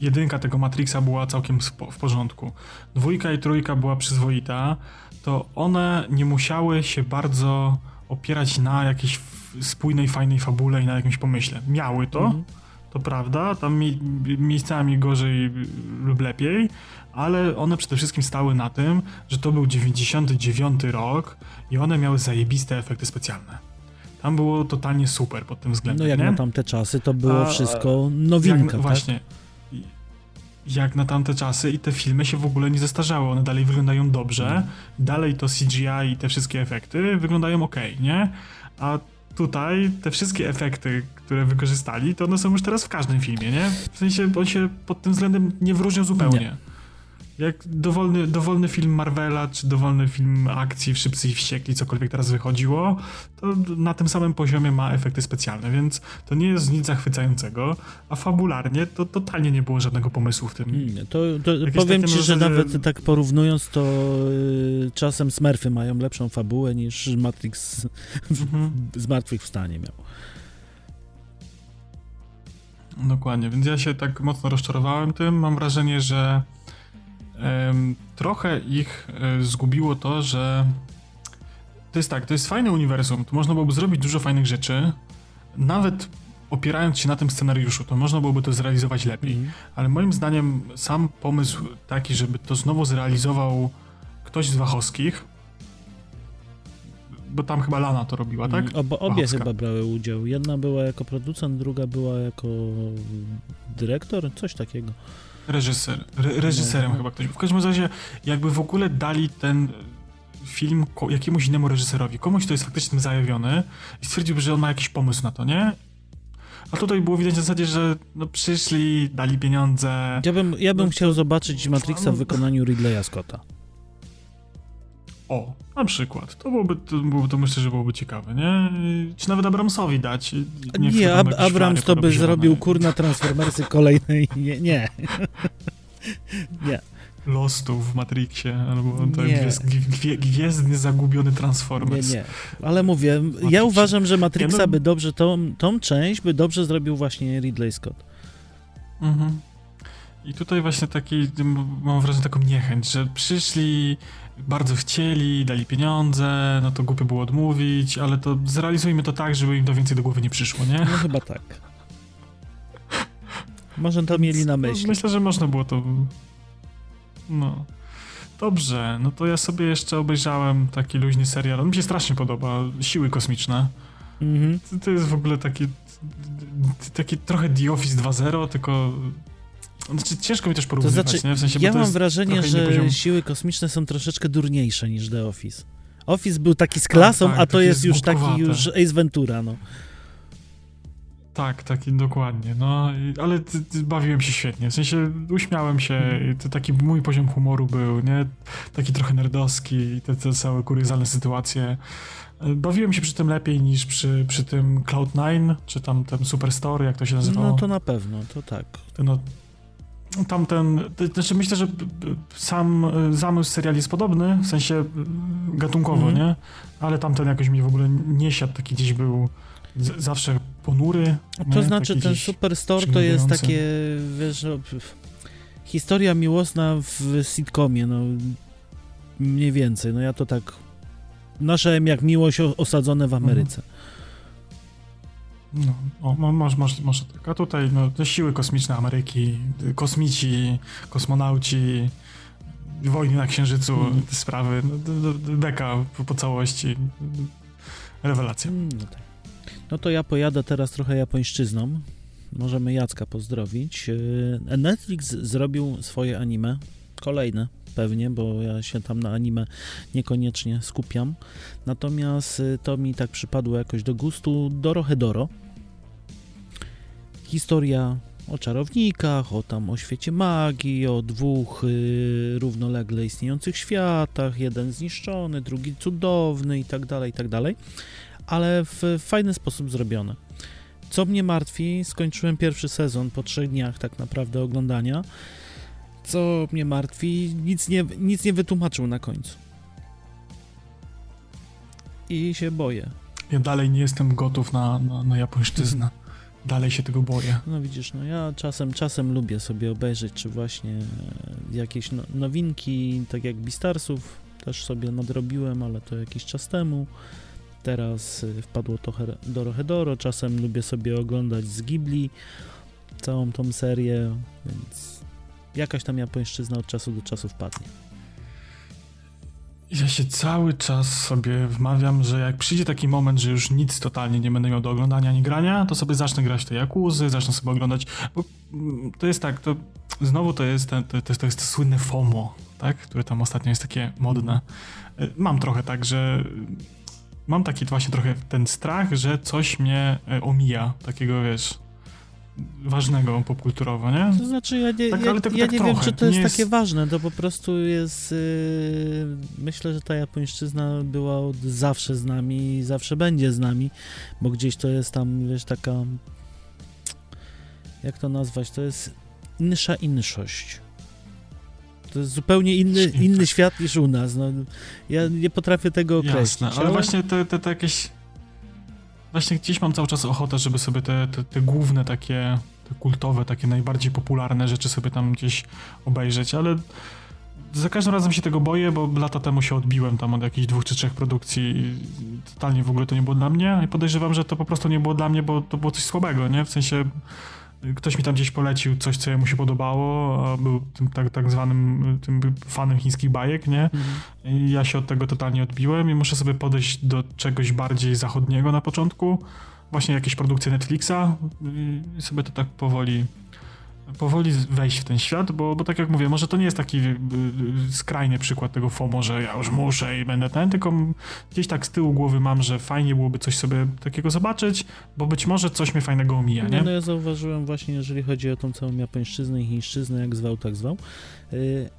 jedynka tego Matrixa była całkiem w porządku, dwójka i trójka była przyzwoita, to one nie musiały się bardzo opierać na jakiejś f- spójnej, fajnej fabule i na jakimś pomyśle. Miały to, Mhm. to prawda, tam mi, miejscami gorzej lub lepiej, ale one przede wszystkim stały na tym, że to był 99 rok i one miały zajebiste efekty specjalne. Tam było totalnie super pod tym No względem, jak nie? na tamte czasy, to było A- wszystko jak, nowinka, tak? Właśnie. Jak na tamte czasy i te filmy się w ogóle nie zestarzały, one dalej wyglądają dobrze, Mhm. dalej to CGI i te wszystkie efekty wyglądają ok, nie? A tutaj te wszystkie efekty, które wykorzystali, to one są już teraz w każdym filmie, nie? W sensie on się pod tym względem nie wyróżnią zupełnie. Nie. Jak dowolny, dowolny film Marvela, czy dowolny film akcji, Wszyscy i Wściekli, cokolwiek teraz wychodziło, to na tym samym poziomie ma efekty specjalne, więc to nie jest nic zachwycającego, a fabularnie to totalnie nie było żadnego pomysłu w tym. To, to powiem ci, że zasadzie- nawet tak porównując, to y, czasem Smurfy mają lepszą fabułę niż Matrix Mhm. Zmartwychwstanie miał. Dokładnie, więc ja się tak mocno rozczarowałem tym. Mam wrażenie, że trochę ich e, zgubiło to, że to jest tak, to jest fajne uniwersum, tu można byłoby zrobić dużo fajnych rzeczy, nawet opierając się na tym scenariuszu, to można byłoby to zrealizować lepiej. Mhm. Ale moim zdaniem sam pomysł taki, żeby to znowu zrealizował ktoś z Wachowskich, bo tam chyba Lana to robiła, tak? Mm, Obo, obie Wachowska. chyba brały udział. Jedna była jako producent, druga była jako dyrektor, coś takiego. Reżyser. Re, reżyserem No. chyba ktoś. W każdym razie, jakby w ogóle dali ten film jakiemuś innemu reżyserowi, komuś, kto jest faktycznie tym zajawiony i stwierdziłby, że on ma jakiś pomysł na to, nie? A tutaj było widać w zasadzie, że no przyszli, dali pieniądze. Ja bym, ja bym No chciał zobaczyć Matrixa w wykonaniu Ridleya Scotta. O, na przykład. To byłoby, to, byłoby, to myślę, że byłoby ciekawe, nie? Czy nawet Abramsowi dać. Nie, tam Ab Abrams to by zrobił kurna Transformersy kolejnej. Nie, nie. nie. Lostów w Matrixie, albo to Nie. gwie, gwiezdny zagubiony Nie, Transformers. nie. Ale mówię, ja uważam, że Matrixa Nie, no- by dobrze, tą, tą część by dobrze zrobił właśnie Ridley Scott. Mhm. I tutaj właśnie taki, mam wrażenie taką niechęć, że przyszli, bardzo chcieli, dali pieniądze, no to głupio było odmówić, ale to zrealizujmy to tak, żeby im to więcej do głowy nie przyszło, nie? No chyba tak. Może to mieli na No, myśli. Myślę, że można było to... No. Dobrze, no to ja sobie jeszcze obejrzałem taki luźny serial, on mi się strasznie podoba, Siły Kosmiczne. Mhm. To- To jest w ogóle taki, taki trochę The Office 2.0, tylko... Znaczy, ciężko mi też To porównywać, znaczy, nie? W sensie, ja to mam wrażenie, że siły kosmiczne są troszeczkę durniejsze niż The Office. Office był taki z klasą, tak, a to jest już taki już Ace Ventura, no. Tak, taki dokładnie. No, ale bawiłem się świetnie. W sensie uśmiałem się. To taki mój poziom humoru był, nie? Taki trochę nerdowski, te, te całe kuriozalne sytuacje. Bawiłem się przy tym lepiej niż przy, przy tym Cloud9, czy tam ten Superstore, jak to się nazywało. No to na pewno, to tak. No, tamten, znaczy myślę, że sam zamysł seriali jest podobny, w sensie gatunkowo, mm. nie? Ale tamten jakoś mi w ogóle nie siadł, taki gdzieś był z, zawsze ponury. To nie? znaczy taki ten Superstore to jest takie, wiesz, no, historia miłosna w sitcomie, no mniej więcej, no ja to tak Nasze jak miłość osadzone w Ameryce. No, o, może, może, może tak. A tutaj no, te siły kosmiczne Ameryki, kosmici, kosmonauci, wojny na Księżycu, mm. te sprawy, no, beka po, po całości. Rewelacja. Mm, no, tak. no to ja pojadę teraz trochę japońszczyzną. Możemy Jacka pozdrowić. E, Netflix zrobił swoje anime, kolejne pewnie, bo ja się tam na anime niekoniecznie skupiam. Natomiast y, to mi tak przypadło jakoś do gustu Dorohedoro. Historia o czarownikach, o tam o świecie magii, o dwóch y, równolegle istniejących światach, jeden zniszczony, drugi cudowny i tak dalej, i tak dalej, ale w fajny sposób zrobione. Co mnie martwi, skończyłem pierwszy sezon po trzech dniach tak naprawdę oglądania co mnie martwi, nic nie, nic nie wytłumaczył na końcu. I się boję. Ja dalej nie jestem gotów na, na, na japońszczyznę. Dalej się tego boję. No widzisz, no ja czasem, czasem lubię sobie obejrzeć, czy właśnie e, jakieś no, nowinki, tak jak Bistarsów też sobie nadrobiłem, ale to jakiś czas temu. Teraz e, wpadło to do Rohedoro, czasem lubię sobie oglądać z Ghibli całą tą serię, więc jakaś tam japońszczyzna od czasu do czasu wpadnie. Ja się cały czas sobie wmawiam, że jak przyjdzie taki moment, że już nic totalnie nie będę miał do oglądania ani grania, to sobie zacznę grać te Jakuzy, zacznę sobie oglądać, bo mm, to jest tak, to znowu to jest, ten, to, to, jest to słynne FOMO, tak, które tam ostatnio jest takie modne. Y, mam trochę tak, że mam taki właśnie trochę ten strach, że coś mnie y, omija, takiego wiesz, ważnego popkulturowo, nie? To znaczy, ja nie, tak, ja, tak, ja tak nie wiem, czy to jest, jest, takie ważne, to po prostu jest, yy, myślę, że ta japońszczyzna była od zawsze z nami i zawsze będzie z nami, bo gdzieś to jest tam, wiesz, taka, jak to nazwać, to jest insza inszość. To jest zupełnie inny, inny świat niż u nas. No, ja nie potrafię tego określić. Jasne, ale, ale... właśnie te, te, te jakieś Właśnie gdzieś mam cały czas ochotę, żeby sobie te, te, te główne takie, te kultowe, takie najbardziej popularne rzeczy sobie tam gdzieś obejrzeć, ale za każdym razem się tego boję, bo lata temu się odbiłem tam od jakichś dwóch czy trzech produkcji i totalnie w ogóle to nie było dla mnie i podejrzewam, że to po prostu nie było dla mnie, bo to było coś słabego, nie? W sensie ktoś mi tam gdzieś polecił coś, co mu się podobało, a był tym tak, tak zwanym tym fanem chińskich bajek, nie? Mhm. I ja się od tego totalnie odbiłem i muszę sobie podejść do czegoś bardziej zachodniego na początku, właśnie jakieś produkcje Netflixa i sobie to tak powoli powoli wejść w ten świat, bo, bo tak jak mówię, może to nie jest taki y, y, skrajny przykład tego FOMO, że ja już muszę i będę ten, tylko gdzieś tak z tyłu głowy mam, że fajnie byłoby coś sobie takiego zobaczyć, bo być może coś mnie fajnego omija, nie? No, no ja zauważyłem właśnie, jeżeli chodzi o tą całą japońszczyznę i chińszczyznę, jak zwał, tak zwał, yy,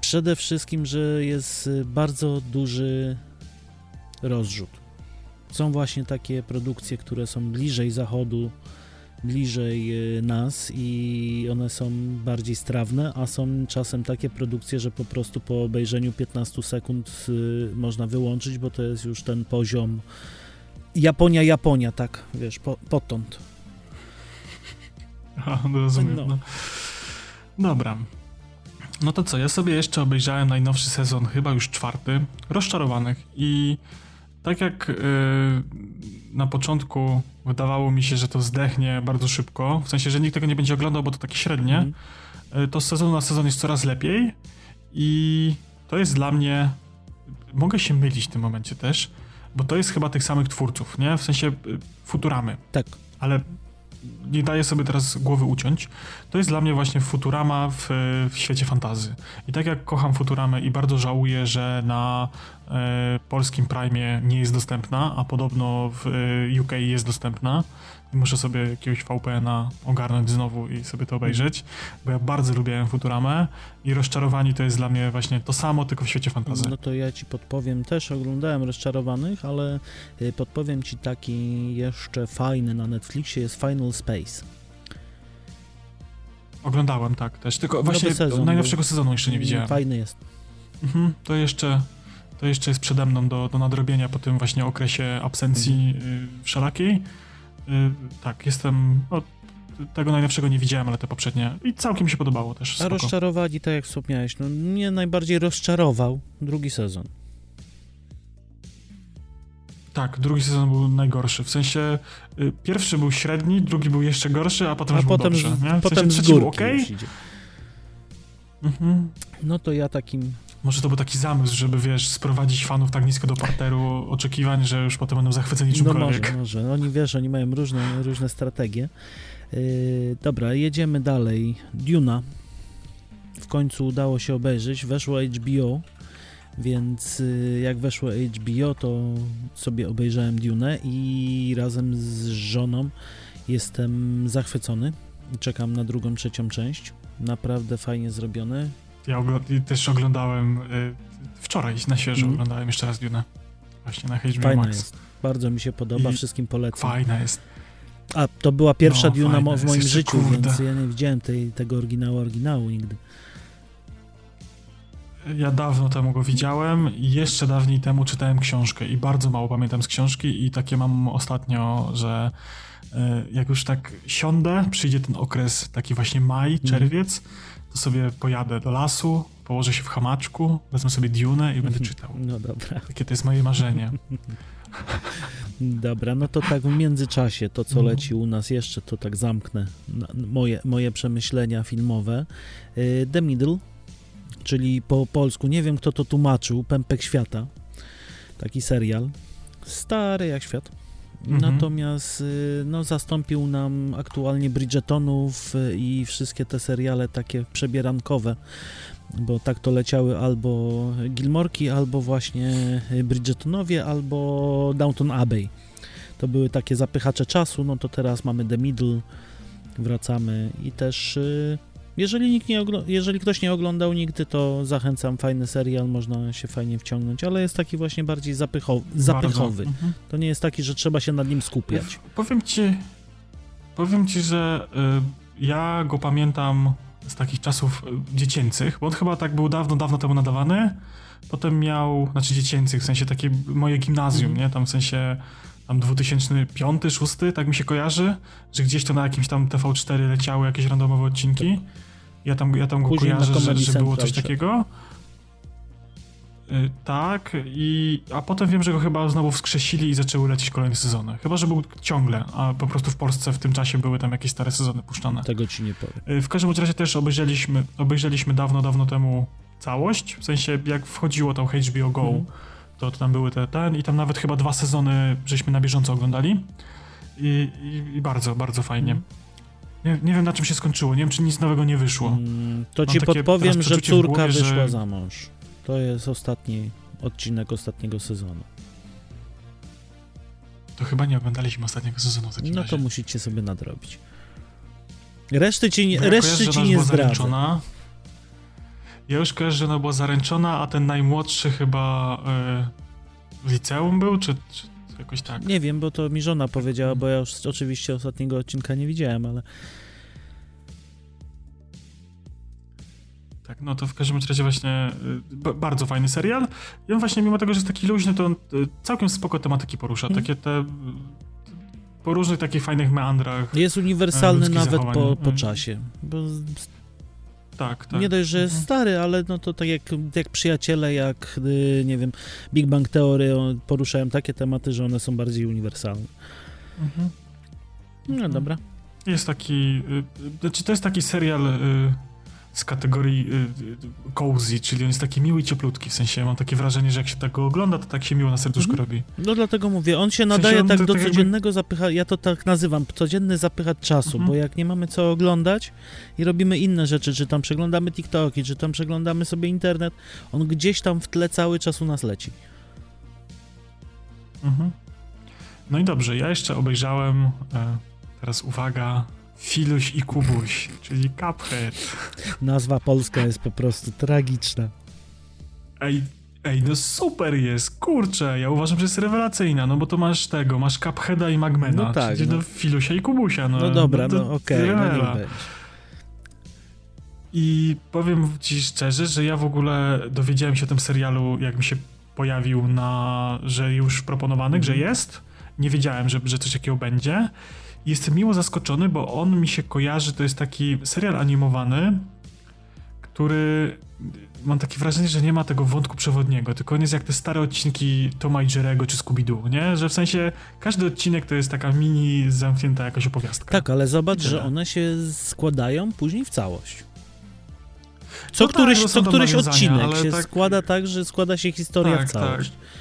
przede wszystkim, że jest bardzo duży rozrzut. Są właśnie takie produkcje, które są bliżej zachodu, bliżej y, nas i one są bardziej strawne, a są czasem takie produkcje, że po prostu po obejrzeniu 15 sekund y, można wyłączyć, bo to jest już ten poziom Japonia, Japonia, tak, wiesz, po, potąd. A, no rozumiem. No. No. Dobra. No to co, ja sobie jeszcze obejrzałem najnowszy sezon, chyba już czwarty, Rozczarowanych i tak jak yy, na początku wydawało mi się, że to zdechnie bardzo szybko, w sensie, że nikt tego nie będzie oglądał, bo to takie średnie, mm. to z sezonu na sezon jest coraz lepiej i to jest dla mnie, mogę się mylić w tym momencie też, bo to jest chyba tych samych twórców, nie? W sensie yy, Futuramy. Tak. Ale nie daję sobie teraz głowy uciąć, to jest dla mnie właśnie Futurama w, w świecie fantazy. I tak jak kocham Futuramę i bardzo żałuję, że na e, polskim Prime nie jest dostępna, a podobno w e, UK jest dostępna, muszę sobie jakiegoś VPN-a ogarnąć znowu i sobie to obejrzeć, bo ja bardzo lubię Futuramę i Rozczarowani to jest dla mnie właśnie to samo, tylko w świecie fantazy. No to ja ci podpowiem, też oglądałem Rozczarowanych, ale y, podpowiem ci taki jeszcze fajny na Netflixie, jest Final Space. Oglądałem, tak, też, tylko właśnie sezon najnowszego sezonu jeszcze nie widziałem. Fajny jest. Mhm, to jeszcze to jeszcze jest przede mną do, do nadrobienia po tym właśnie okresie absencji mhm. wszelakiej. Y, tak, jestem. Tego najnowszego nie widziałem, ale te poprzednie. I całkiem mi się podobało też. Spoko. A rozczarowali, tak jak wspomniałeś. No, mnie najbardziej rozczarował drugi sezon. Tak, drugi sezon był najgorszy. W sensie y, pierwszy był średni, drugi był jeszcze gorszy, a potem a już potem, był dobrze. Nie? W potem sensie, z górki okay? mhm. No to ja takim może to był taki zamysł, żeby, wiesz, sprowadzić fanów tak nisko do parteru oczekiwań, że już potem będą zachwyceni czymkolwiek. No może, może. Oni, wiesz, oni mają różne, różne strategie. Yy, dobra, jedziemy dalej. Duna. W końcu udało się obejrzeć. Weszło HBO, więc yy, jak weszło HBO, to sobie obejrzałem Dune i razem z żoną jestem zachwycony. Czekam na drugą, trzecią część. Naprawdę fajnie zrobione. Ja też oglądałem y, wczoraj na świeżo mm. oglądałem jeszcze raz Dune. Właśnie na HBO Fajna Max. jest. Bardzo mi się podoba, I wszystkim polecam. Fajna jest. A to była pierwsza no, Duna w moim życiu, kurde. więc ja nie widziałem tej, tego oryginału oryginału nigdy. Ja dawno temu go widziałem i jeszcze dawniej temu czytałem książkę i bardzo mało pamiętam z książki i takie mam ostatnio, że y, jak już tak siądę, przyjdzie ten okres taki właśnie maj, mhm. czerwiec, mm to sobie pojadę do lasu, położę się w hamaczku, wezmę sobie Dune i będę czytał. No dobra. Takie to jest moje marzenie. Dobra, no to tak w międzyczasie, to co mhm. leci u nas jeszcze, to tak zamknę moje, moje przemyślenia filmowe. Y, The Middle, czyli po polsku, nie wiem kto to tłumaczył, Pępek Świata, taki serial, stary jak świat. Mhm. Natomiast y, no, zastąpił nam aktualnie Bridgetonów y, i wszystkie te seriale takie przebierankowe, bo tak to leciały albo Gilmorki, albo właśnie Bridgetonowie, albo Downton Abbey. To były takie zapychacze czasu, no to teraz mamy The Middle, wracamy i też y, jeżeli, nikt nie jeżeli ktoś nie oglądał nigdy, to zachęcam, fajny serial, można się fajnie wciągnąć, ale jest taki właśnie bardziej zapychowy. zapychowy. Mhm. To nie jest taki, że trzeba się nad nim skupiać. powiem ci, powiem ci, że y, ja go pamiętam z takich czasów y, dziecięcych, bo on chyba tak był dawno, dawno temu nadawany. Potem miał, znaczy dziecięcych, w sensie takie moje gimnazjum, mhm. nie? Tam w sensie tam 2005, 2006, tak mi się kojarzy, że gdzieś to na jakimś tam TV4 leciały jakieś randomowe odcinki. Tak. Ja tam, ja tam go Później kojarzę, że, że było coś takiego. Y, tak, i, a potem wiem, że go chyba znowu wskrzesili i zaczęły lecieć kolejne sezony. Chyba, że był ciągle, a po prostu w Polsce w tym czasie były tam jakieś stare sezony puszczane. Tego ci nie powiem. Y, w każdym razie też obejrzeliśmy, obejrzeliśmy dawno, dawno temu całość, w sensie jak wchodziło tam HBO Go, mm. To, to tam były te ten i tam nawet chyba dwa sezony żeśmy na bieżąco oglądali i, i, i bardzo, bardzo fajnie. Mm. Nie, nie, wiem na czym się skończyło, nie wiem czy nic nowego nie wyszło. Mm, to ci podpowiem, że córka głowie, wyszła że... za mąż. To jest ostatni odcinek ostatniego sezonu. To chyba nie oglądaliśmy ostatniego sezonu w takim No razie. to musicie sobie nadrobić. Reszty ci, nie, ja reszty ci nie zdradzę. Ja już kojarzę, że ona była zaręczona, a ten najmłodszy chyba yy, w liceum był, czy, czy jakoś tak? Nie wiem, bo to mi żona powiedziała, bo ja już oczywiście ostatniego odcinka nie widziałem, ale Tak, no to w każdym razie właśnie y, bardzo fajny serial. I on właśnie mimo tego, że jest taki luźny, to on y, całkiem spoko tematyki porusza. Hmm. Takie te po różnych takich fajnych meandrach. Jest uniwersalny nawet po, po mhm. czasie. Bo tak, tak. Nie dość, że jest mhm. stary, ale no to tak jak, jak przyjaciele, jak y, nie wiem, Big Bang Theory poruszają takie tematy, że one są bardziej uniwersalne. Mhm. No dobra. Jest taki, znaczy to jest taki serial z kategorii y, cozy, czyli on jest taki miły i cieplutki, w sensie mam takie wrażenie, że jak się tak go ogląda, to tak się miło na serduszku mhm. robi. No dlatego mówię, on się nadaje w sensie on tak do tak codziennego jakby... zapycha, ja to tak nazywam, codzienny zapychacz czasu, mhm. bo jak nie mamy co oglądać i robimy inne rzeczy, czy tam przeglądamy TikToki, czy tam przeglądamy sobie internet, on gdzieś tam w tle cały czas u nas leci. Mhm. No i dobrze, ja jeszcze obejrzałem, e, teraz uwaga, Filuś i Kubuś, czyli Cuphead. Nazwa polska jest po prostu tragiczna. Ej, ej, no super jest, kurczę, ja uważam, że jest rewelacyjna, no bo to masz tego, masz Cupheada i Magmena, no tak, czyli no. Filusia i Kubusia, no. No dobra, no, no okej, okay, no I powiem ci szczerze, że ja w ogóle dowiedziałem się o tym serialu, jak mi się pojawił na, że już proponowany, mm. że mhm. jest. Nie wiedziałem, że, że coś takiego będzie. Jestem miło zaskoczony, bo on mi się kojarzy, to jest taki serial animowany, który mam takie wrażenie, że nie ma tego wątku przewodniego, tylko on jest jak te stare odcinki Toma i Jerego czy Scooby-Doo, nie? Że w sensie każdy odcinek to jest taka mini zamknięta jakaś opowiastka. Tak, ale zobacz, że one się składają później w całość. Co no któryś, tak, co któryś odcinek się tak... składa tak, że składa się historia tak, w całość. Tak.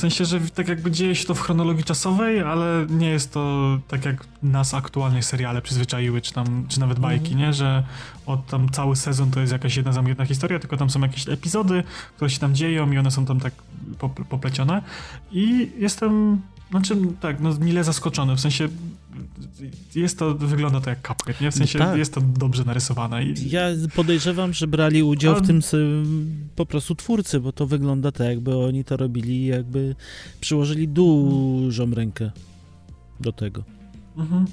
W sensie, że tak jakby dzieje się to w chronologii czasowej, ale nie jest to tak jak nas aktualnie seriale przyzwyczaiły, czy tam, czy nawet mhm. bajki, nie? Że od tam cały sezon to jest jakaś jedna zamknięta historia, tylko tam są jakieś epizody, które się tam dzieją i one są tam tak poplecione. I jestem znaczy, tak, no mile zaskoczony, w sensie jest to, wygląda to jak Cuphead, nie? W sensie tak. jest to dobrze narysowane. I... Ja podejrzewam, że brali udział w tym po prostu twórcy, bo to wygląda tak, jakby oni to robili, jakby przyłożyli dużą rękę do tego. Mhm.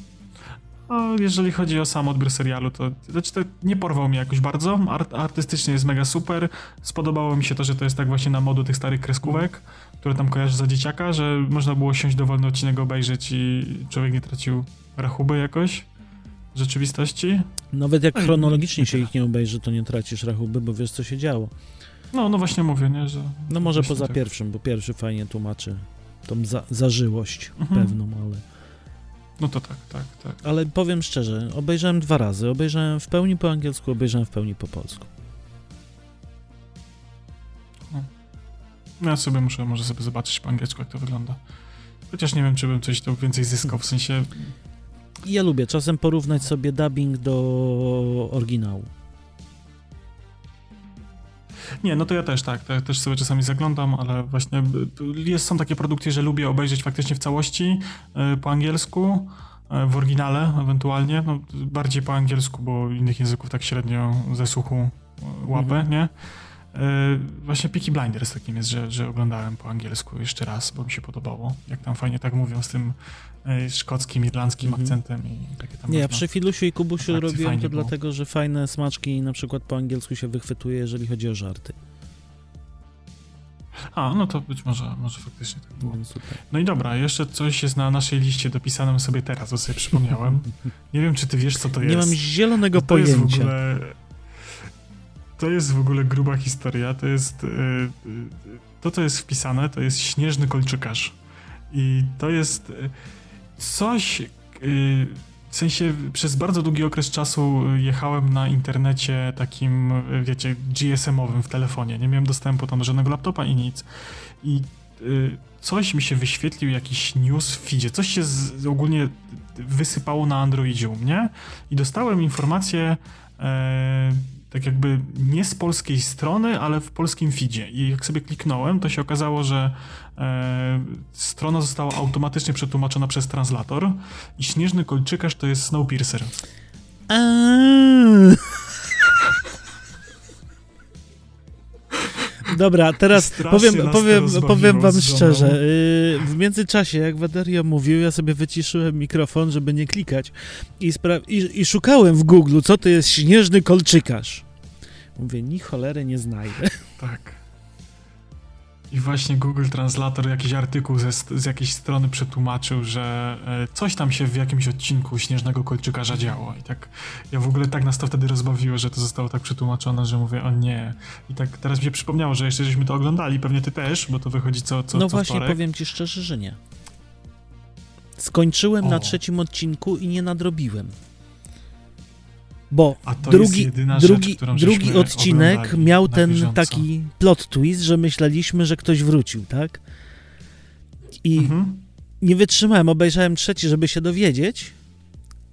A jeżeli chodzi o sam odbiór serialu, to, znaczy to nie porwał mnie jakoś bardzo. Art, artystycznie jest mega super. Spodobało mi się to, że to jest tak właśnie na modu tych starych kreskówek które tam kojarzy za dzieciaka, że można było siąść dowolny odcinek obejrzeć i człowiek nie tracił rachuby jakoś w rzeczywistości. Nawet jak no chronologicznie się ich nie obejrzy, to nie tracisz rachuby, bo wiesz co się działo. No, no właśnie mówię, nie, że... No może poza tak. pierwszym, bo pierwszy fajnie tłumaczy tą za zażyłość mhm. pewną, ale... No to tak, tak, tak. Ale powiem szczerze, obejrzałem dwa razy. Obejrzałem w pełni po angielsku, obejrzałem w pełni po polsku. No ja sobie muszę może sobie zobaczyć po angielsku, jak to wygląda. Chociaż nie wiem, czy bym coś tu więcej zyskał, w sensie... Ja lubię czasem porównać sobie dubbing do oryginału. Nie, no to ja też tak, ja też sobie czasami zaglądam, ale właśnie jest, są takie produkcje, że lubię obejrzeć faktycznie w całości y, po angielsku, y, w oryginale ewentualnie, no bardziej po angielsku, bo innych języków tak średnio ze słuchu y, łapę, mhm. nie? E, właśnie Peaky Blinders takim jest, że, że oglądałem po angielsku jeszcze raz, bo mi się podobało. Jak tam fajnie tak mówią z tym e, szkockim, irlandzkim mm -hmm. akcentem i takie tam. Nie, ja przy Filusiu i Kubusiu robiłem to było. dlatego, że fajne smaczki na przykład po angielsku się wychwytuje, jeżeli chodzi o żarty. A, no to być może, może faktycznie tak było. No i dobra, jeszcze coś jest na naszej liście dopisanym sobie teraz, bo sobie przypomniałem. Nie wiem, czy ty wiesz, co to jest. Nie mam zielonego to pojęcia. Jest w ogóle to jest w ogóle gruba historia. To jest. E, e, to, co jest wpisane, to jest śnieżny kolczykarz. I to jest coś. W sensie przez bardzo długi okres czasu jechałem na internecie takim, wiecie, GSM-owym w telefonie. Nie miałem dostępu tam do żadnego laptopa i nic. I coś mi się wyświetlił, jakiś news w feedzie. Coś się z, ogólnie wysypało na Androidzie u mnie i dostałem informację tak jakby nie z polskiej strony, ale w polskim feedzie. I jak sobie kliknąłem, to się okazało, że e, strona została automatycznie przetłumaczona przez translator i Śnieżny Kolczykarz to jest Snowpiercer. Dobra, teraz powiem, powiem, powiem wam szczerze. Y, w międzyczasie, jak Waderio mówił, ja sobie wyciszyłem mikrofon, żeby nie klikać i, i, i szukałem w Google, co to jest śnieżny kolczykarz. Mówię, ni cholery nie znajdę. Tak. I właśnie Google Translator jakiś artykuł ze, z jakiejś strony przetłumaczył, że e, coś tam się w jakimś odcinku Śnieżnego Kolczykarza działo. I tak ja w ogóle tak nas to wtedy rozbawiło, że to zostało tak przetłumaczone, że mówię, o nie. I tak teraz mi się przypomniało, że jeszcze żeśmy to oglądali, pewnie ty też, bo to wychodzi co, co No co właśnie, wtorek. powiem ci szczerze, że nie. Skończyłem o. na trzecim odcinku i nie nadrobiłem. Bo drugi, drugi, rzecz, drugi odcinek miał ten taki plot twist, że myśleliśmy, że ktoś wrócił, tak? I mhm. nie wytrzymałem, obejrzałem trzeci, żeby się dowiedzieć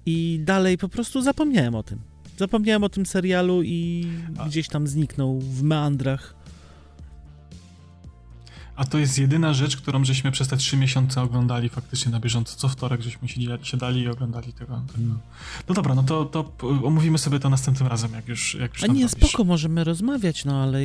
i dalej po prostu zapomniałem o tym. Zapomniałem o tym serialu i A. gdzieś tam zniknął w meandrach. A to jest jedyna rzecz, którą żeśmy przez te trzy miesiące oglądali faktycznie na bieżąco. Co wtorek żeśmy siadali i oglądali tego. tego. No dobra, no to, to omówimy sobie to następnym razem, jak już, jak już A nie, spoko, możemy rozmawiać, no ale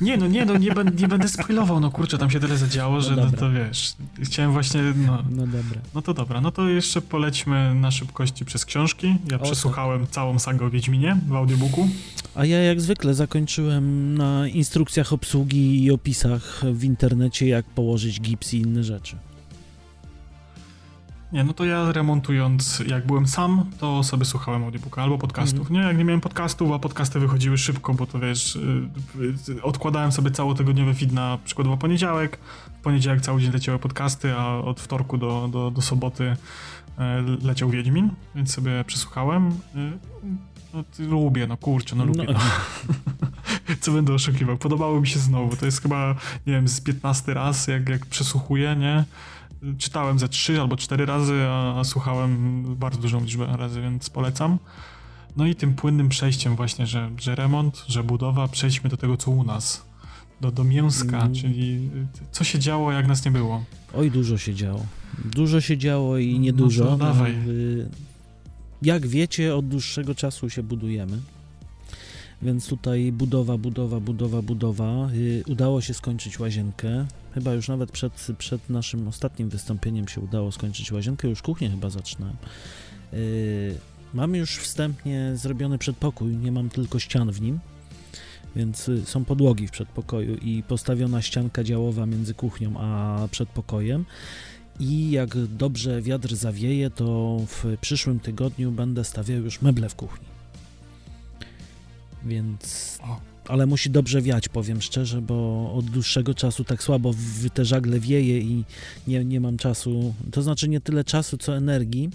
nie, no nie, no nie, nie będę spoilował, no kurczę, tam się tyle zadziało, no że no, to wiesz, chciałem właśnie, no, no dobra. No to dobra, no to jeszcze polećmy na szybkości przez książki. Ja o, przesłuchałem tak. całą sagę o Wiedźminie w audiobooku. A ja jak zwykle zakończyłem na instrukcjach obsługi i opisach w internecie, jak położyć gips i inne rzeczy. Nie, no to ja remontując, jak byłem sam, to sobie słuchałem audiobooka albo podcastów. Mm. Nie, jak nie miałem podcastów, a podcasty wychodziły szybko, bo to wiesz, y, y, odkładałem sobie całotygodniowy feed na przykładowo poniedziałek. W poniedziałek cały dzień leciały podcasty, a od wtorku do, do, do soboty e, leciał Wiedźmin, więc sobie przesłuchałem. Y, no lubię, no kurczę, no lubię. No. No. Co będę oszukiwał? Podobało mi się znowu. To jest chyba, nie wiem, z 15 raz, jak, jak przesłuchuję, nie? Czytałem ze trzy albo cztery razy, a, a, słuchałem bardzo dużą liczbę razy, więc polecam. No i tym płynnym przejściem właśnie, że, że remont, że budowa, przejdźmy do tego, co u nas. Do, do mięska, mm. czyli co się działo, jak nas nie było. Oj, dużo się działo. Dużo się działo i niedużo. No to dawaj. Jak wiecie, od dłuższego czasu się budujemy. Więc tutaj budowa, budowa, budowa, budowa. Y, udało się skończyć łazienkę. Chyba już nawet przed, przed naszym ostatnim wystąpieniem się udało skończyć łazienkę. Już kuchnię chyba zaczynałem. Y, mam już wstępnie zrobiony przedpokój. Nie mam tylko ścian w nim. Więc y, są podłogi w przedpokoju i postawiona ścianka działowa między kuchnią a przedpokojem. I jak dobrze wiatr zawieje, to w przyszłym tygodniu będę stawiał już meble w kuchni więc... Ale musi dobrze wiać, powiem szczerze, bo od dłuższego czasu tak słabo w te żagle wieje i nie, nie mam czasu, to znaczy nie tyle czasu, co energii,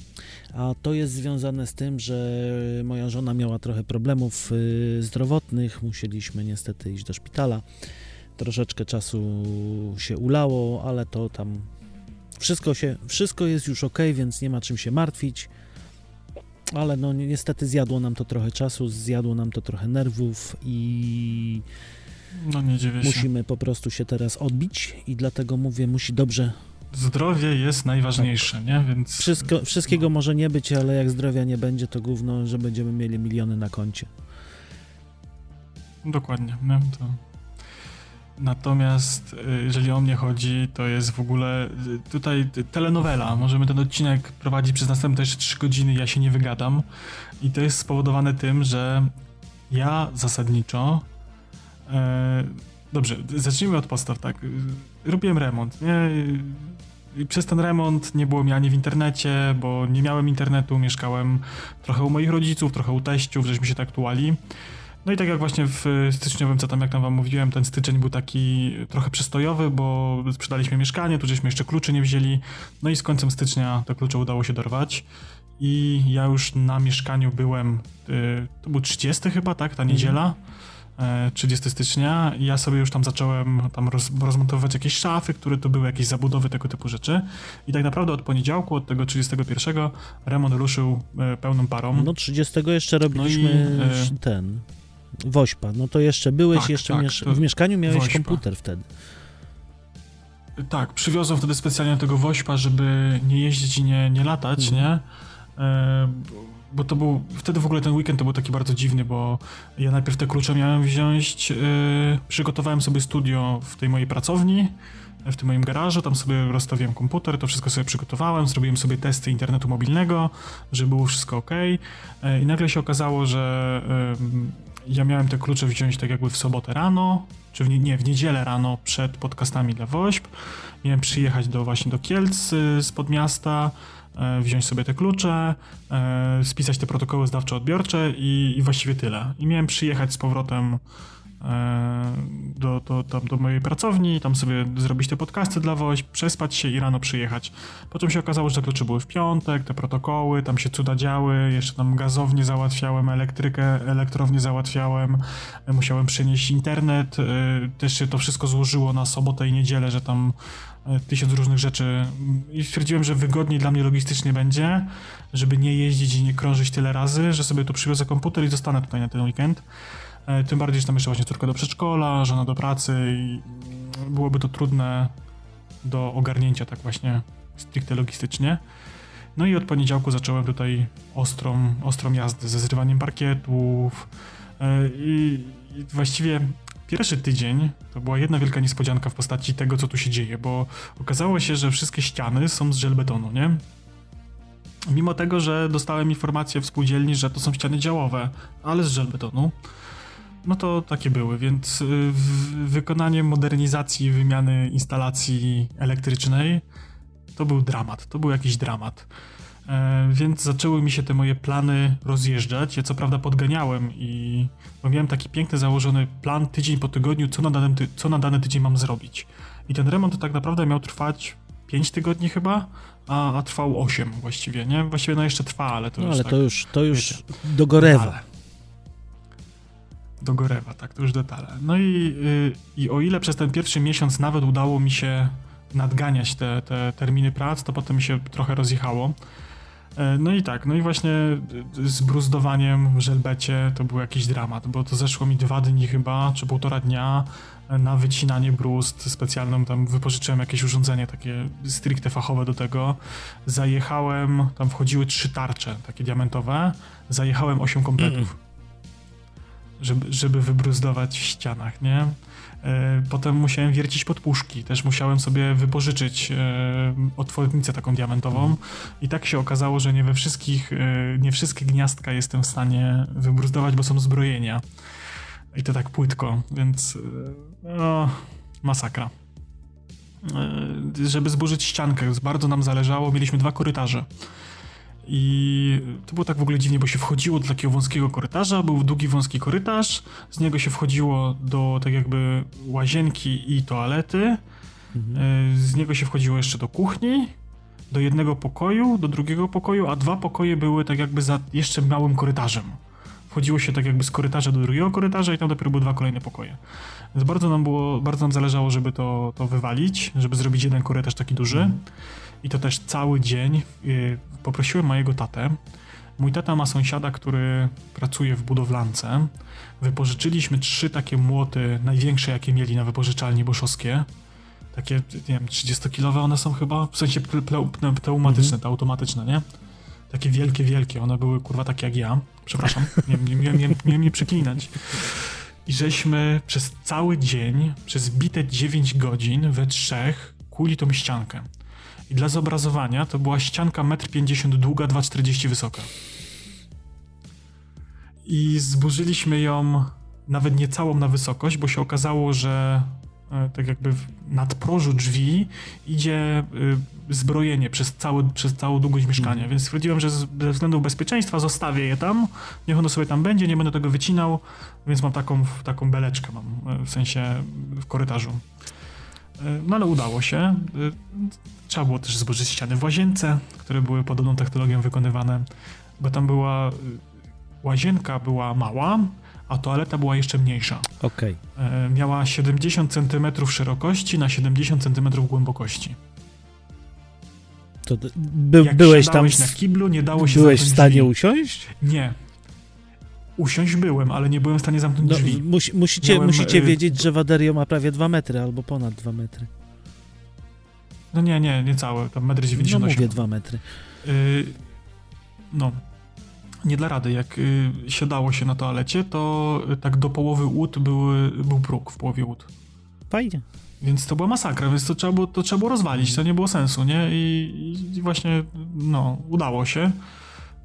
a to jest związane z tym, że moja żona miała trochę problemów y, zdrowotnych, musieliśmy niestety iść do szpitala. Troszeczkę czasu się ulało, ale to tam wszystko się, wszystko jest już ok, więc nie ma czym się martwić ale no niestety zjadło nam to trochę czasu, zjadło nam to trochę nerwów i no nie dziwię się. musimy po prostu się teraz odbić i dlatego mówię, musi dobrze zdrowie jest najważniejsze, tak. nie? Więc... Wszystko, wszystkiego no. może nie być, ale jak zdrowia nie będzie, to gówno, że będziemy mieli miliony na koncie. Dokładnie, nie? To Natomiast y, jeżeli o mnie chodzi, to jest w ogóle y, tutaj telenowela. Możemy ten odcinek prowadzić przez następne jeszcze 3 godziny, ja się nie wygadam. I to jest spowodowane tym, że ja zasadniczo. E, dobrze, zacznijmy od podstaw, tak. Robiłem remont, nie? I przez ten remont nie było mnie ani w internecie, bo nie miałem internetu, mieszkałem trochę u moich rodziców, trochę u teściów, żeśmy się tak tuali. No i tak jak właśnie w styczniowym, co tam, jak tam wam mówiłem, ten styczeń był taki trochę przystojowy, bo sprzedaliśmy mieszkanie, tu żeśmy jeszcze kluczy nie wzięli, no i z końcem stycznia te klucze udało się dorwać. I ja już na mieszkaniu byłem, y, to był 30 chyba, tak, ta niedziela, 30 e, stycznia. Ja sobie już tam zacząłem tam roz, rozmontowywać jakieś szafy, które to były jakieś zabudowy, tego typu rzeczy. I tak naprawdę od poniedziałku, od tego 31 remont ruszył e, pełną parą. No 30 jeszcze robiliśmy no i, e, ten Wośpa, no to jeszcze byłeś, tak, jeszcze tak, w mieszkaniu miałeś Wośpa. komputer wtedy. Tak, przywiozłem wtedy specjalnie tego Wośpa, żeby nie jeździć i nie, nie latać, mhm. nie? E, bo to był, wtedy w ogóle ten weekend to był taki bardzo dziwny, bo ja najpierw te klucze miałem wziąć, e, przygotowałem sobie studio w tej mojej pracowni, w tym moim garażu, tam sobie rozstawiłem komputer, to wszystko sobie przygotowałem, zrobiłem sobie testy internetu mobilnego, żeby było wszystko ok. E, I nagle się okazało, że ja miałem te klucze wziąć tak jakby w sobotę rano, czy w nie, w niedzielę rano przed podcastami dla WOŚP. Miałem przyjechać do właśnie do Kielc y, spod miasta, e, wziąć sobie te klucze, e, spisać te protokoły zdawczo-odbiorcze i, i właściwie tyle. I miałem przyjechać z powrotem do, do, tam do mojej pracowni, tam sobie zrobić te podcasty dla Woś, przespać się i rano przyjechać. Potem się okazało, że te klucze były w piątek, te protokoły, tam się cuda działy, jeszcze tam gazownie załatwiałem, elektrykę, elektrownię załatwiałem, musiałem przenieść internet, też się to wszystko złożyło na sobotę i niedzielę, że tam tysiąc różnych rzeczy i stwierdziłem, że wygodniej dla mnie logistycznie będzie, żeby nie jeździć i nie krążyć tyle razy, że sobie tu przywiozę komputer i zostanę tutaj na ten weekend. E, tym bardziej, że tam jeszcze właśnie córka do przedszkola, żona do pracy i byłoby to trudne do ogarnięcia tak właśnie stricte logistycznie. No i od poniedziałku zacząłem tutaj ostrą, ostrą jazdę ze zrywaniem parkietów e, i, właściwie Pierwszy tydzień to była jedna wielka niespodzianka w postaci tego, co tu się dzieje, bo okazało się, że wszystkie ściany są z żelbetonu, nie? Mimo tego, że dostałem informację w spółdzielni, że to są ściany działowe, ale z żelbetonu, no to takie były, więc y, wykonanie modernizacji, wymiany instalacji elektrycznej to był dramat, to był jakiś dramat. E, więc zaczęły mi się te moje plany rozjeżdżać. Ja co prawda podganiałem i miałem taki piękny założony plan tydzień po tygodniu, co na, danym ty co na dany tydzień mam zrobić. I ten remont tak naprawdę miał trwać 5 tygodni chyba, a, a trwał 8 właściwie, nie? Właściwie no jeszcze trwa, ale to no, już ale tak, to już, to już do Gorewa. Detale. Do Gorewa, tak, to już detale. No i, yy, i o ile przez ten pierwszy miesiąc nawet udało mi się nadganiać te, te terminy prac, to potem mi się trochę rozjechało. E, no i tak, no i właśnie z bruzdowaniem w żelbecie to był jakiś dramat, bo to zeszło mi dwa dni chyba, czy półtora dnia na wycinanie bruzd specjalną, tam wypożyczyłem jakieś urządzenie takie stricte fachowe do tego. Zajechałem, tam wchodziły trzy tarcze takie diamentowe, zajechałem osiem kompletów. Żeby, żeby wybruzdować w ścianach, nie? E, potem musiałem wiercić podpuszki, też musiałem sobie wypożyczyć e, otwornicę taką diamentową i tak się okazało, że nie we wszystkich, e, nie wszystkie gniazdka jestem w stanie wybruzdować, bo są zbrojenia. I to tak płytko, więc no, masakra. Żeby zburzyć ściankę, bardzo nam zależało, mieliśmy dwa korytarze. I to było tak w ogóle dziwnie, bo się wchodziło do takiego wąskiego korytarza, był długi wąski korytarz, z niego się wchodziło do tak jakby łazienki i toalety, mhm. E, z niego się wchodziło jeszcze do kuchni, do jednego pokoju, do drugiego pokoju, a dwa pokoje były tak jakby za jeszcze małym korytarzem. Wchodziło się tak jakby z korytarza do drugiego korytarza i tam dopiero były dwa kolejne pokoje. Więc bardzo nam było, bardzo nam zależało, żeby to, to wywalić, żeby zrobić jeden korytarz taki duży. Mhm. I to też cały dzień y, poprosiłem mojego tatę. Mój tata ma sąsiada, który pracuje w budowlance. Wypożyczyliśmy trzy takie młoty, największe jakie mieli na wypożyczalni boszowskie. Takie, nie wiem, 30-kilowe one są chyba, w sensie pneumatyczne, mhm. te automatyczne, nie? Takie wielkie, wielkie. One były kurwa takie jak ja. Przepraszam, nie nie, nie przeklinać. I żeśmy przez cały dzień, przez bite 9 godzin we trzech kuli tą ściankę. I dla zobrazowania to była ścianka 1,50 m długa, 2,40 wysoka. I zburzyliśmy ją nawet nie całą na wysokość, bo się okazało, że e, tak jakby w nadprożu drzwi idzie e, zbrojenie przez, cały, przez całą długość mieszkania, mm. więc stwierdziłem, że ze względów bezpieczeństwa zostawię je tam, niech ono sobie tam będzie, nie będę tego wycinał, więc mam taką, taką beleczkę mam, e, w sensie w korytarzu. No ale udało się. Trzeba było też zburzyć ściany w łazience, które były podobną technologią wykonywane, bo tam była łazienka była mała, a toaleta była jeszcze mniejsza. Okej. Okay. Miała 70 cm szerokości na 70 cm głębokości. To by, byłeś tam na kiblu, nie dało się Byłeś w stanie drzwi. usiąść? Nie. Usiąść byłem, ale nie byłem w stanie zamknąć no, drzwi. Musi, musicie Miałem, musicie y wiedzieć, że Waderio ma prawie 2 metry albo ponad 2 metry. No nie, nie, nie całe, tam 1,98 m. No mówię 2 metry. Y no, nie dla rady. Jak y, siadało się na toalecie, to y, tak do połowy łód był, był próg w połowie łód. Fajnie. Więc to była masakra, więc to trzeba było, to trzeba było rozwalić, to nie było sensu, nie? I, I, właśnie, no, udało się.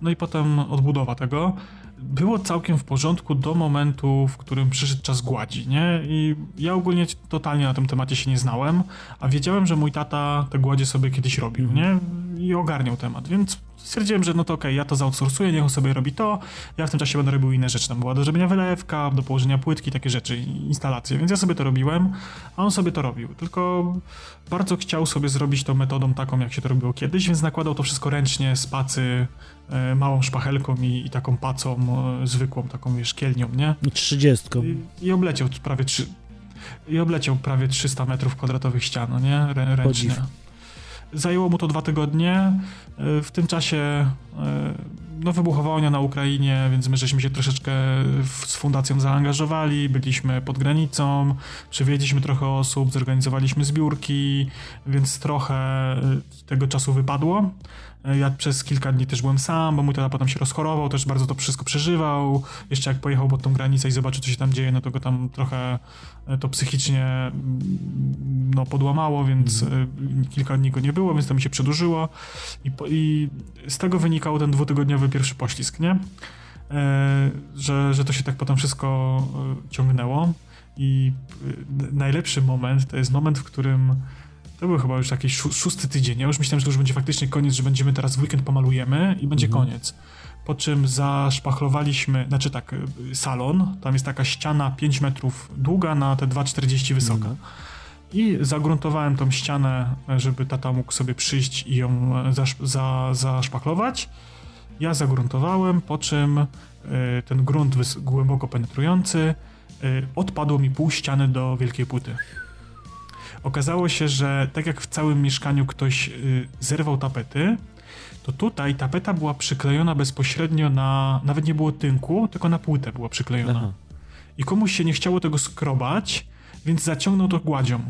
No i potem odbudowa tego. Było całkiem w porządku do momentu, w którym przyszedł czas gładzi, nie? I ja ogólnie totalnie na tym temacie się nie znałem, a wiedziałem, że mój tata te gładzie sobie kiedyś robił, nie? i ogarniał temat, więc stwierdziłem, że no to okej, okay, ja to zaoutsourcuję, niech on sobie robi to, ja w tym czasie będę robił inne rzeczy, tam była do zrobienia wylewka, do położenia płytki, takie rzeczy, instalacje, więc ja sobie to robiłem, a on sobie to robił, tylko bardzo chciał sobie zrobić to metodą taką, jak się to robiło kiedyś, więc nakładał to wszystko ręcznie, z pacy, e, małą szpachelką i, i taką pacą e, zwykłą, taką wiesz, kielnią, nie? Trzydziestką. I, I, obleciał prawie trzy, i obleciał prawie 300 metrów kwadratowych ścian, no nie? Rę, ręcznie. Zajęło mu to dwa tygodnie. E, w tym czasie e, no, wybuchła wojna na Ukrainie, więc my żeśmy się troszeczkę z fundacją zaangażowali, byliśmy pod granicą, przywieźliśmy trochę osób, zorganizowaliśmy zbiórki, więc trochę e, tego czasu wypadło. Ja przez kilka dni też byłem sam, bo mój tata potem się rozchorował, też bardzo to wszystko przeżywał. Jeszcze jak pojechał pod tą granicę i zobaczył, co się tam dzieje, no to go tam trochę e, to psychicznie mm, no, podłamało, więc mm. kilka dni go nie było, więc to mi się przedłużyło. I, i z tego wynikał ten dwutygodniowy pierwszy poślizg, nie? E, że, że to się tak potem wszystko ciągnęło. I najlepszy moment to jest moment, w którym to był chyba już jakiś szósty tydzień. Ja już myślałem, że to już będzie faktycznie koniec, że będziemy teraz w weekend pomalujemy i będzie mhm. koniec. Po czym zaszpachlowaliśmy, znaczy tak, y, salon. Tam jest taka ściana 5 metrów długa na te 2,40 wysoka. Mhm. I zagruntowałem tą ścianę, żeby tata mógł sobie przyjść i ją e, zasz, za, zaszpachlować. Ja zagruntowałem, po czym y, ten grunt głęboko penetrujący y, odpadło mi pół ściany do wielkiej płyty. Okazało się, że tak jak w całym mieszkaniu ktoś y, zerwał tapety, to tutaj tapeta była przyklejona bezpośrednio na. Nawet nie było tynku, tylko na płytę była przyklejona. Aha. I komuś się nie chciało tego skrobać, więc zaciągnął to gładzią.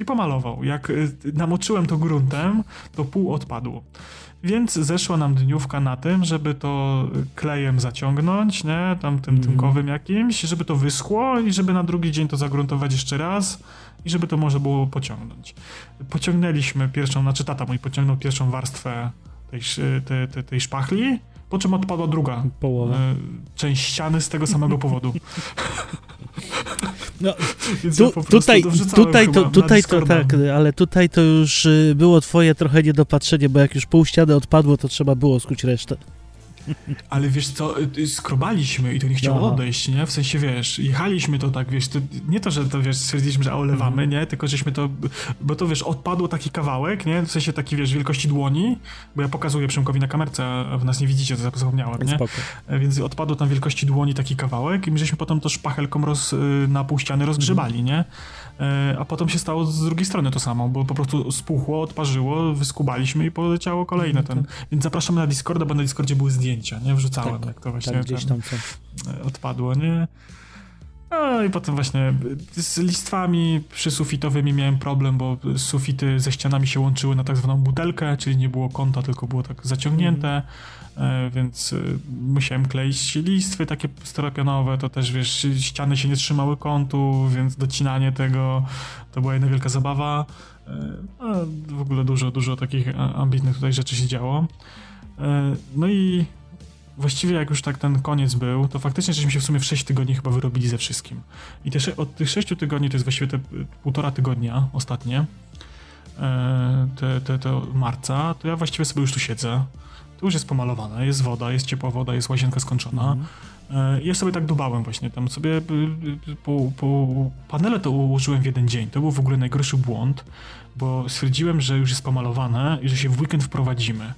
I pomalował. Jak y, namoczyłem to gruntem, to pół odpadło. Więc zeszła nam dniówka na tym, żeby to klejem zaciągnąć, nie? Tam tym mm. tynkowym jakimś, żeby to wyschło i żeby na drugi dzień to zagruntować jeszcze raz i żeby to może było pociągnąć. Pociągnęliśmy pierwszą, znaczy tata mój pociągnął pierwszą warstwę tej, tej, tej, tej szpachli, po czym odpadła druga Połowa. E, część ściany z tego samego powodu. No, tu, ja tutaj, tutaj, to, tutaj to tak, ale tutaj to już y, było twoje trochę niedopatrzenie, bo jak już pół ściany odpadło, to trzeba było skuć resztę. Ale wiesz co, y, skrobaliśmy i to nie chciało Aha. odejść, nie? W sensie, wiesz, jechaliśmy to tak, wiesz, to nie to, że to, wiesz, stwierdziliśmy, że olewamy, mhm. nie? Tylko żeśmy to, bo to, wiesz, odpadło taki kawałek, nie? W sensie taki, wiesz, wielkości dłoni, bo ja pokazuję Przemkowi na kamerce, a w nas nie widzicie, to zapomniałem, nie? Spoko. E, więc odpadło tam wielkości dłoni taki kawałek i my żeśmy potem to szpachelką roz, y, na pół ściany rozgrzebali, mhm. nie? E, a potem się stało z drugiej strony to samo, bo po prostu spuchło, odparzyło, wyskubaliśmy i poleciało kolejne mhm, ten. Tak. Więc zapraszamy na Discorda, bo na Discordzie były zdjęcia, nie? Wrzucałem, tak, jak to właśnie tak, gdzieś tam. E, odpadło, nie? No i potem właśnie z listwami przysufitowymi miałem problem, bo sufity ze ścianami się łączyły na tak zwaną butelkę, czyli nie było kąta, tylko było tak zaciągnięte. Mm. E, więc e, musiałem kleić listwy takie styropianowe, to też wiesz, ściany się nie trzymały kątu, więc docinanie tego to była jedna wielka zabawa. E, w ogóle dużo, dużo takich ambitnych tutaj rzeczy się działo. No i właściwie jak już tak ten koniec był, to faktycznie żeśmy się w sumie w 6 tygodni chyba wyrobili ze wszystkim. I te, od tych 6 tygodni to jest właściwie te półtora tygodnia ostatnie, te, te, te marca, to ja właściwie sobie już tu siedzę to już jest pomalowane, jest woda, jest ciepła woda, jest łazienka skończona. Mhm. Ja sobie tak dubałem właśnie, tam sobie y, y, po, po panele to ułożyłem w jeden dzień. To był w ogóle najgorszy błąd, bo stwierdziłem, że już jest pomalowane i że się w weekend wprowadzimy.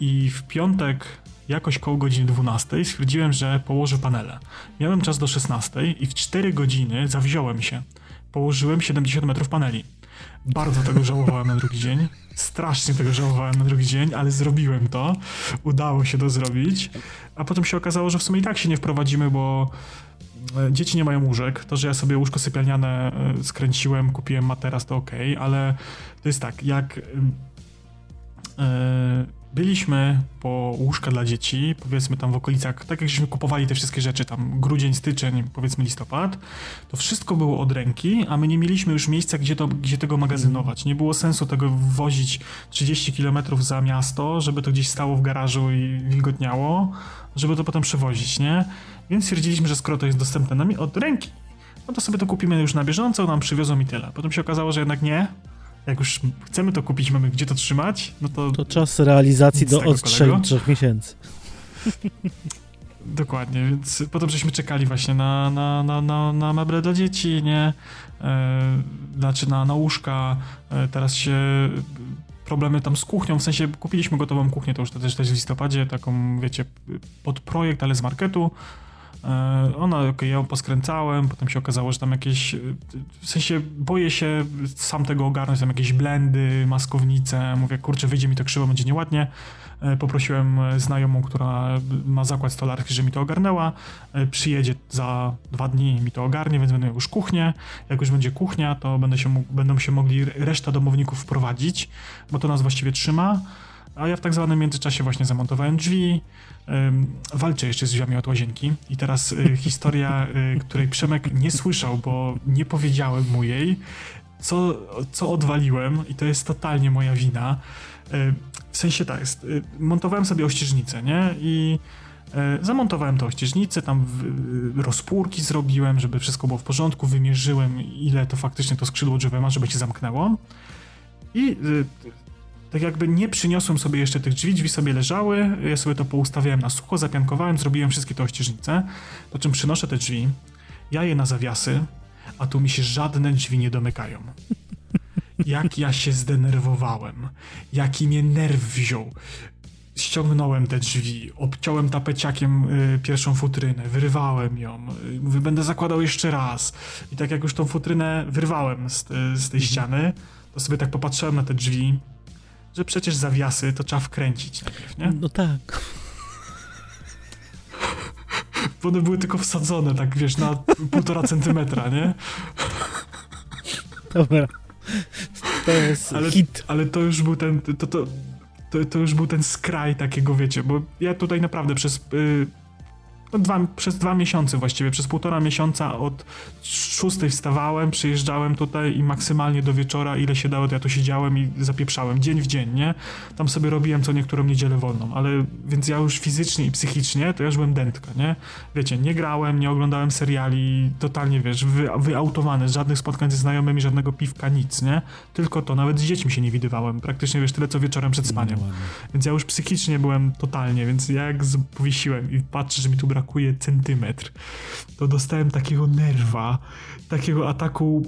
I w piątek jakoś koło godziny 12 stwierdziłem, że położę panele. Miałem czas do 16 i w 4 godziny zawziąłem się. Położyłem 70 metrów paneli. Bardzo tego żałowałem na drugi dzień. Strasznie tego żałowałem na drugi dzień, ale zrobiłem to. Udało się to zrobić. A potem się okazało, że w sumie i tak się nie wprowadzimy, bo e, dzieci nie mają łóżek. To, że ja sobie łóżko sypialniane e, skręciłem, kupiłem materac, to ok, ale to jest tak, jak. Yy, byliśmy po łóżka dla dzieci, powiedzmy tam w okolicach, tak jak żeśmy kupowali te wszystkie rzeczy, tam grudzień, styczeń, powiedzmy listopad, to wszystko było od ręki, a my nie mieliśmy już miejsca, gdzie, to, gdzie tego magazynować. Nie było sensu tego wozić 30 km za miasto, żeby to gdzieś stało w garażu i wilgotniało, żeby to potem przewozić, nie? Więc stwierdziliśmy, że skoro to jest dostępne nam od ręki, no to sobie to kupimy już na bieżąco, nam przywiozą i tyle. Potem się okazało, że jednak nie, jak już chcemy to kupić, mamy gdzie to trzymać, no to... To czas realizacji do od 3 miesięcy. Dokładnie, więc potem żeśmy czekali właśnie na, na, na, na, na meble dla dzieci, nie? E, znaczy na, na łóżka, e, teraz się problemy tam z kuchnią, w sensie kupiliśmy gotową kuchnię, to już też, też w listopadzie, taką wiecie, pod projekt, ale z marketu, ona, okej, okay, ja ją poskręcałem, potem się okazało, że tam jakieś, w sensie boję się sam tego ogarnąć, tam jakieś blendy, maskownice, mówię, kurczę, wyjdzie mi to krzywo, będzie nieładnie. E, poprosiłem znajomą, która ma zakład stolarski, że mi to ogarnęła. E, przyjedzie za dwa dni mi to ogarnie, więc będę już kuchnię. Jak już będzie kuchnia, to będę się, będą się mogli reszta domowników wprowadzić, bo to nas właściwie trzyma. A ja w tak zwanym międzyczasie właśnie zamontowałem drzwi, walczę jeszcze z drzwiami od łazienki i teraz y, historia, y, której Przemek nie słyszał, bo nie powiedziałem mu jej, co, co odwaliłem i to jest totalnie moja wina. W sensie tak jest, y, montowałem sobie ościeżnicę, nie? I Zamontowałem tę ościeżnicę, tam rozpórki zrobiłem, żeby wszystko było w porządku, wymierzyłem ile to faktycznie to skrzydło drzewa ma, żeby się zamknęło. I tak jakby nie przyniosłem sobie jeszcze tych drzwi, drzwi sobie leżały, ja sobie to poustawiałem na sucho, zapiankowałem, zrobiłem wszystkie te ościeżnice, po czym przynoszę te drzwi, ja je na zawiasy, a tu mi się żadne drzwi nie domykają. Jak ja się zdenerwowałem, jaki mnie nerw wziął. Ściągnąłem te drzwi, obciąłem tapeciakiem y, pierwszą futrynę, wyrwałem ją, y, mówię, będę zakładał jeszcze raz. I tak jak już tą futrynę wyrwałem z, z tej mhm. ściany, to sobie tak popatrzyłem na te drzwi, że przecież zawiasy to trzeba wkręcić najpierw, nie? No tak. Bo one były tylko wsadzone, tak wiesz, na półtora centymetra, nie? Dobra. To jest ale, hit. Ale to już był ten, to, to, to, to już był ten skraj takiego, wiecie, bo ja tutaj naprawdę przez... No dwa, przez dwa miesiące właściwie, przez półtora miesiąca od szóstej wstawałem, przyjeżdżałem tutaj i maksymalnie do wieczora, ile się dało, to ja tu siedziałem i zapieprzałem, dzień w dzień, nie? Tam sobie robiłem co niektórą niedzielę wolną, ale więc ja już fizycznie i psychicznie, to ja już byłem dętka, nie? Wiecie, nie grałem, nie oglądałem seriali, totalnie, wiesz, wy, wyautowane, żadnych spotkań ze znajomymi, żadnego piwka, nic, nie? Tylko to, nawet z dziećmi się nie widywałem, praktycznie, wiesz, tyle co wieczorem przed spaniem. No, więc ja już psychicznie byłem totalnie, więc ja jak powiesiłem i patrzę, że mi tu brakuje brakuje centymetr, to dostałem takiego nerwa, takiego ataku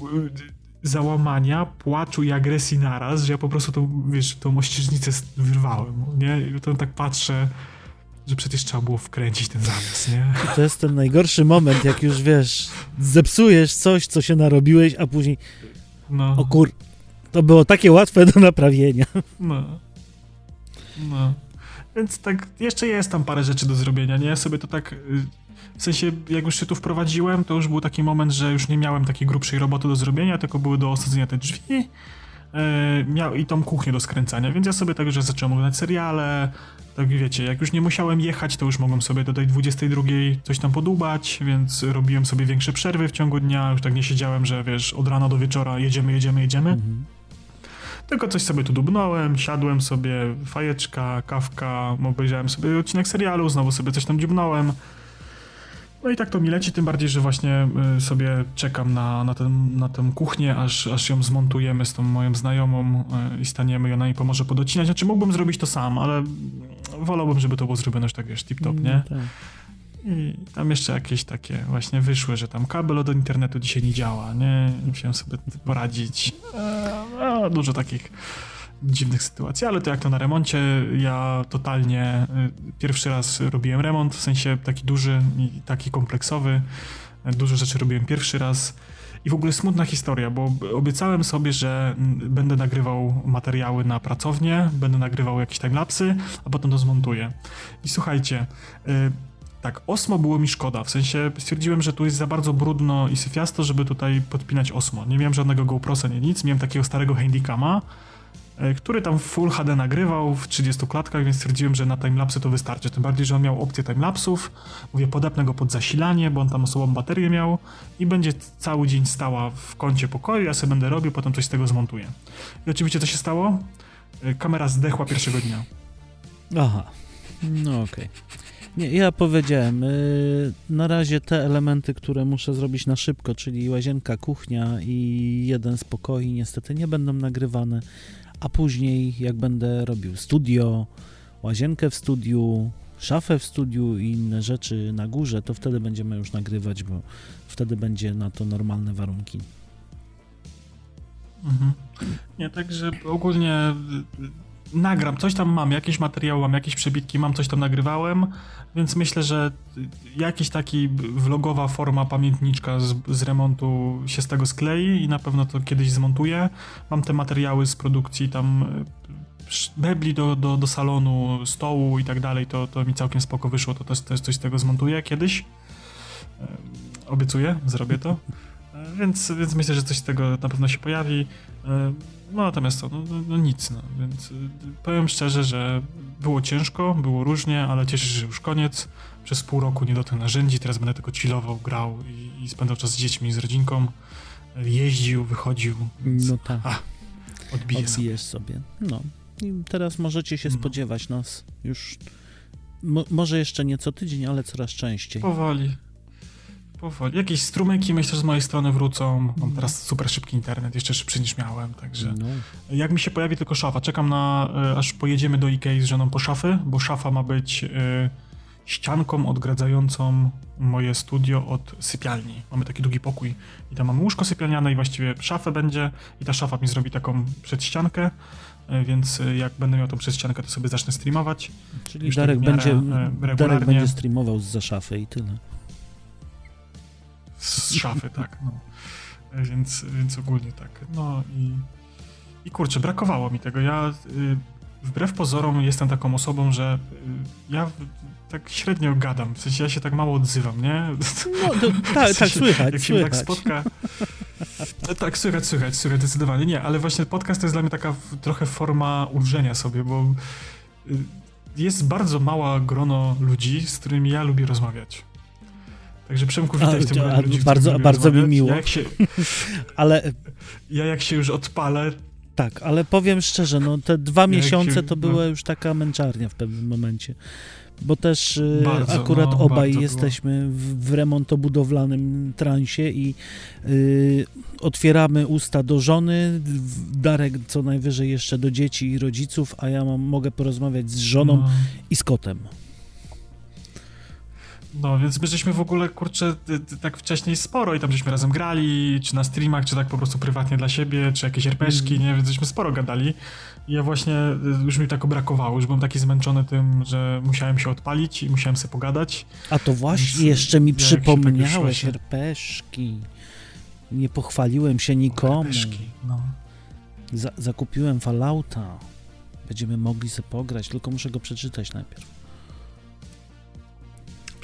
y, załamania, płaczu i agresji naraz, że ja po prostu tą, wiesz, tą mościżnicę wyrwałem, nie? I to tak patrzę, że przecież trzeba było wkręcić ten zawias, nie? To jest ten najgorszy moment, jak już, wiesz, zepsujesz coś, co się narobiłeś, a później no. o kur... To było takie łatwe do naprawienia. No. No. Więc tak, jeszcze jest tam parę rzeczy do zrobienia, nie? Ja sobie to tak, y, w sensie, jak już się tu wprowadziłem, to już był taki moment, że już nie miałem takiej grubszej roboty do zrobienia, tylko były do osadzenia te drzwi yy, miał, i tą kuchnię do skręcania, więc ja sobie tak, że zacząłem oglądać seriale, tak wiecie, jak już nie musiałem jechać, to już mogłem sobie do tej 22 coś tam podubać, więc robiłem sobie większe przerwy w ciągu dnia, już tak nie siedziałem, że wiesz, od rana do wieczora jedziemy, jedziemy, jedziemy. Mhm. Tylko coś sobie tu dubnąłem, siadłem sobie, fajeczka, kawka, obejrzałem sobie odcinek serialu, znowu sobie coś tam dziubnąłem. No i tak to mi leci, tym bardziej, że właśnie y, sobie czekam na, na, ten, na tę kuchnię, aż, aż ją zmontujemy z tą moją znajomą y, i staniemy i ona mi pomoże podocinać. Znaczy mógłbym zrobić to sam, ale wolałbym, żeby to było zrobione już tak, wiesz, tip-top, nie? No, tak. I tam jeszcze jakieś takie właśnie wyszły, że tam kabel od internetu dzisiaj nie działa, nie? Musiałem sobie poradzić. E, dużo takich dziwnych sytuacji, ale to jak to na remoncie, ja totalnie y, pierwszy raz robiłem remont, w sensie taki duży i taki kompleksowy. Dużo rzeczy robiłem pierwszy raz. I w ogóle smutna historia, bo obiecałem sobie, że będę nagrywał materiały na pracownię, będę nagrywał jakieś timelapsy, a potem to zmontuję. I słuchajcie, y, tak, osmo było mi szkoda, w sensie stwierdziłem, że tu jest za bardzo brudno i syfiasto, żeby tutaj podpinać osmo. Nie miałem żadnego GoProsa, nie nic, miałem takiego starego Handicama, e, który tam Full HD nagrywał w 30 klatkach, więc stwierdziłem, że na timelapsy to wystarczy. Tym bardziej, że on miał opcję timelapsów. Mówię, podepnę go pod zasilanie, bo on tam osobą baterię miał i będzie cały dzień stała w kącie pokoju, ja sobie będę robił, potem coś z tego zmontuję. I oczywiście co się stało? E, kamera zdechła pierwszego dnia. Aha, no okej. Okay. Nie, ja powiedziałem, yy, na razie te elementy, które muszę zrobić na szybko, czyli łazienka, kuchnia i jeden z pokoi, niestety nie będą nagrywane, a później jak będę robił studio, łazienkę w studiu, szafę w studiu i inne rzeczy na górze, to wtedy będziemy już nagrywać, bo wtedy będzie na to normalne warunki. Mhm. Nie, także ogólnie y, nagram, coś tam mam, jakieś materiały mam, jakieś przebitki mam, coś tam nagrywałem, więc myślę, że jakiś taki vlogowa forma pamiętniczka z, z remontu się z tego sklei i na pewno to kiedyś zmontuję. Mam te materiały z produkcji tam mebli do, do, do salonu, stołu i tak dalej, to, to mi całkiem spoko wyszło, to też, też coś z tego zmontuję kiedyś. Obiecuję, zrobię to. Więc, więc myślę, że coś z tego na pewno się pojawi. No natomiast to, no, no, no nic, no. Więc y, powiem szczerze, że było ciężko, było różnie, ale cieszę się, że już koniec. Przez pół roku nie dotknę narzędzi, teraz będę tylko chillował, grał i, i spędzał czas z dziećmi, z rodzinką. Jeździł, wychodził. Więc, no tak. A, odbiję Odbijesz sobie. sobie. No. I teraz możecie się no. spodziewać nas już Mo może jeszcze nie co tydzień, ale coraz częściej. Powoli. Powoli. Jakieś strumyki myślę, że z mojej strony wrócą. Mam teraz super szybki internet, jeszcze szybszy niż miałem, także no. jak mi się pojawi tylko szafa, czekam na, y, aż pojedziemy do Ikei z żoną po szafy, bo szafa ma być y, ścianką odgradzającą moje studio od sypialni. Mamy taki długi pokój i tam mamy łóżko sypialniane i właściwie szafę będzie i ta szafa mi zrobi taką przedściankę, y, więc jak będę miał tą przedściankę, to sobie zacznę streamować. Czyli Darek, będzie, Darek będzie streamował z za szafy i tyle z szafy, tak. No. Więc, więc ogólnie tak. No i, i kurczę, brakowało mi tego. Ja y, wbrew pozorom jestem taką osobą, że y, ja tak średnio gadam, w sensie ja się tak mało odzywam, nie? No, to, tak, tak, słychać, Jak się tak słychać. tak spotka... Tak, słychać, słychać, słychać, zdecydowanie. Nie, ale właśnie podcast to jest dla mnie taka trochę forma ulżenia sobie, bo y, jest bardzo mała grono ludzi, z którymi ja lubię rozmawiać. Także Przemku, witaj w tym a, ludzi, Bardzo, bardzo mi miło. Ja się, ale... Ja jak się już odpalę... Tak, ale powiem szczerze, no te dwa ja miesiące się, to była no. już taka męczarnia w pewnym momencie. Bo też y, bardzo, akurat no, obaj jesteśmy w, w remontobudowlanym transie i y, otwieramy usta do żony, Darek co najwyżej jeszcze do dzieci i rodziców, a ja mam, mogę porozmawiać z żoną no. i z kotem. No, więc my żeśmy w ogóle, kurczę, tak wcześniej sporo i tam żeśmy razem grali, czy na streamach, czy tak po prostu prywatnie dla siebie, czy jakieś RPszki, mm. nie, więc żeśmy sporo gadali. I ja właśnie, y, już mi tak brakowało, już byłem taki zmęczony tym, że musiałem się odpalić i musiałem sobie pogadać. A to właśnie, więc jeszcze mi ja tak przypomniałeś tak RPszki. Nie pochwaliłem się nikomu. RPszki, no. Za zakupiłem Fallouta. Będziemy mogli sobie pograć, tylko muszę go przeczytać najpierw.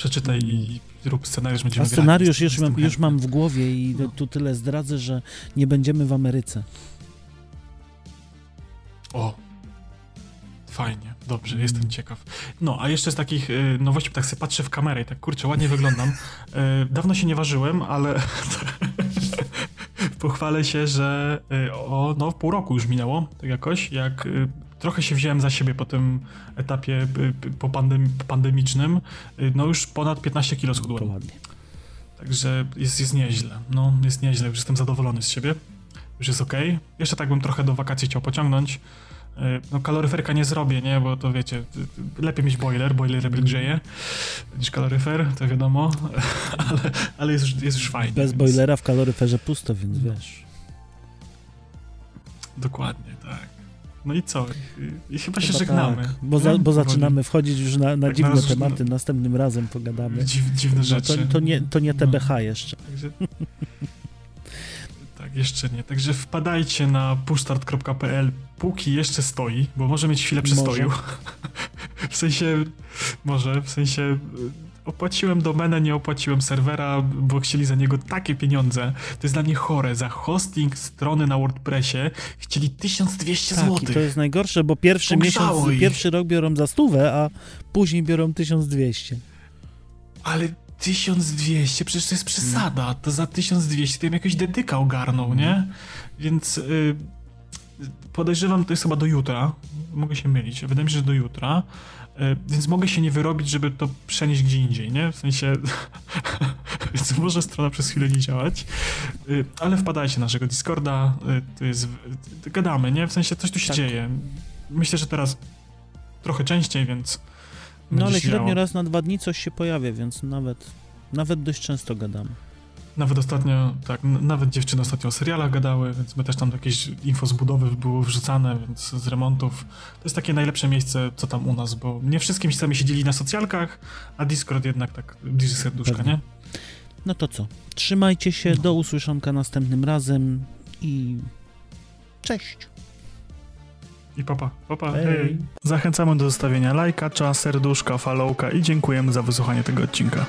Przeczytaj i rób scenariusz, będziemy A scenariusz grać, już, mam, już mam w głowie i no. tu tyle zdradzę, że nie będziemy w Ameryce. O, fajnie, dobrze, mm. jestem ciekaw. No, a jeszcze z takich y, nowości, tak sobie patrzę w kamerę i tak, kurczę, ładnie wyglądam. Y, dawno się nie ważyłem, ale pochwalę się, że y, o, no, pół roku już minęło, tak jakoś, jak y, trochę się wziąłem za siebie po tym etapie po, pandem, pandemicznym. Y, no już ponad 15 kilo schudłem. ładnie. Także jest, jest nieźle. No, jest nieźle. Już jestem zadowolony z siebie. Już jest ok. Jeszcze tak bym trochę do wakacji chciał pociągnąć. Y, no kaloryferka nie zrobię, nie? Bo to wiecie, lepiej mieć boiler, boiler lepiej grzeje niż kaloryfer, to wiadomo, ale, ale jest, już, jest już fajnie. Bez więc... boilera w kaloryferze pusto, więc wiesz. Dokładnie, tak. No i co? I, chyba, chyba się żegnamy. Tak, bo, za, bo zaczynamy wchodzić już na, na tak dziwne na, tematy. Na, Następnym razem pogadamy. Dziw, dziwne no, rzeczy. To, to, nie, to nie TBH no. jeszcze. Także, tak, jeszcze nie. Także wpadajcie na pushstart.pl póki jeszcze stoi, bo może mieć chwilę przystoju. w sensie, może, w sensie opłaciłem domenę, nie opłaciłem serwera, bo chcieli za niego takie pieniądze. To jest dla mnie chore. Za hosting strony na WordPressie chcieli 1200 tak, zł. to jest najgorsze, bo pierwszy miesiąc, ich. pierwszy rok biorą za stówę, a później biorą 1200. Ale 1200, przecież to jest przesada. To za 1200 to bym jakoś dedyka ogarnął, nie? Mhm. Więc y, podejrzewam, to jest chyba do jutra. Mogę się mylić. Wydaje mi się, że do jutra. Więc mogę się nie wyrobić, żeby to przenieść gdzie indziej, nie? W sensie, więc może strona przez chwilę nie działać, ale wpadajcie na naszego Discorda, to jest, gadamy, nie? W sensie coś tu się tak. dzieje. Myślę, że teraz trochę częściej, więc no ale średnio raz na dwa dni coś się pojawia, więc nawet, nawet dość często gadamy. Nawet ostatnio, tak, nawet dziewczyny ostatnio o serialach gadały, więc my też tam jakieś info z budowy było wrzucane, więc z remontów. To jest takie najlepsze miejsce, co tam u nas, bo nie wszystkim sami siedzieli na socjalkach, a Discord jednak tak bliżej serduszka, Pewnie. nie? No to co? Trzymajcie się, no. do usłyszonka następnym razem i cześć! I papa, papa, hej. hej. Zachęcamy do zostawienia lajka, serduszka, followka i dziękujemy za wysłuchanie tego odcinka.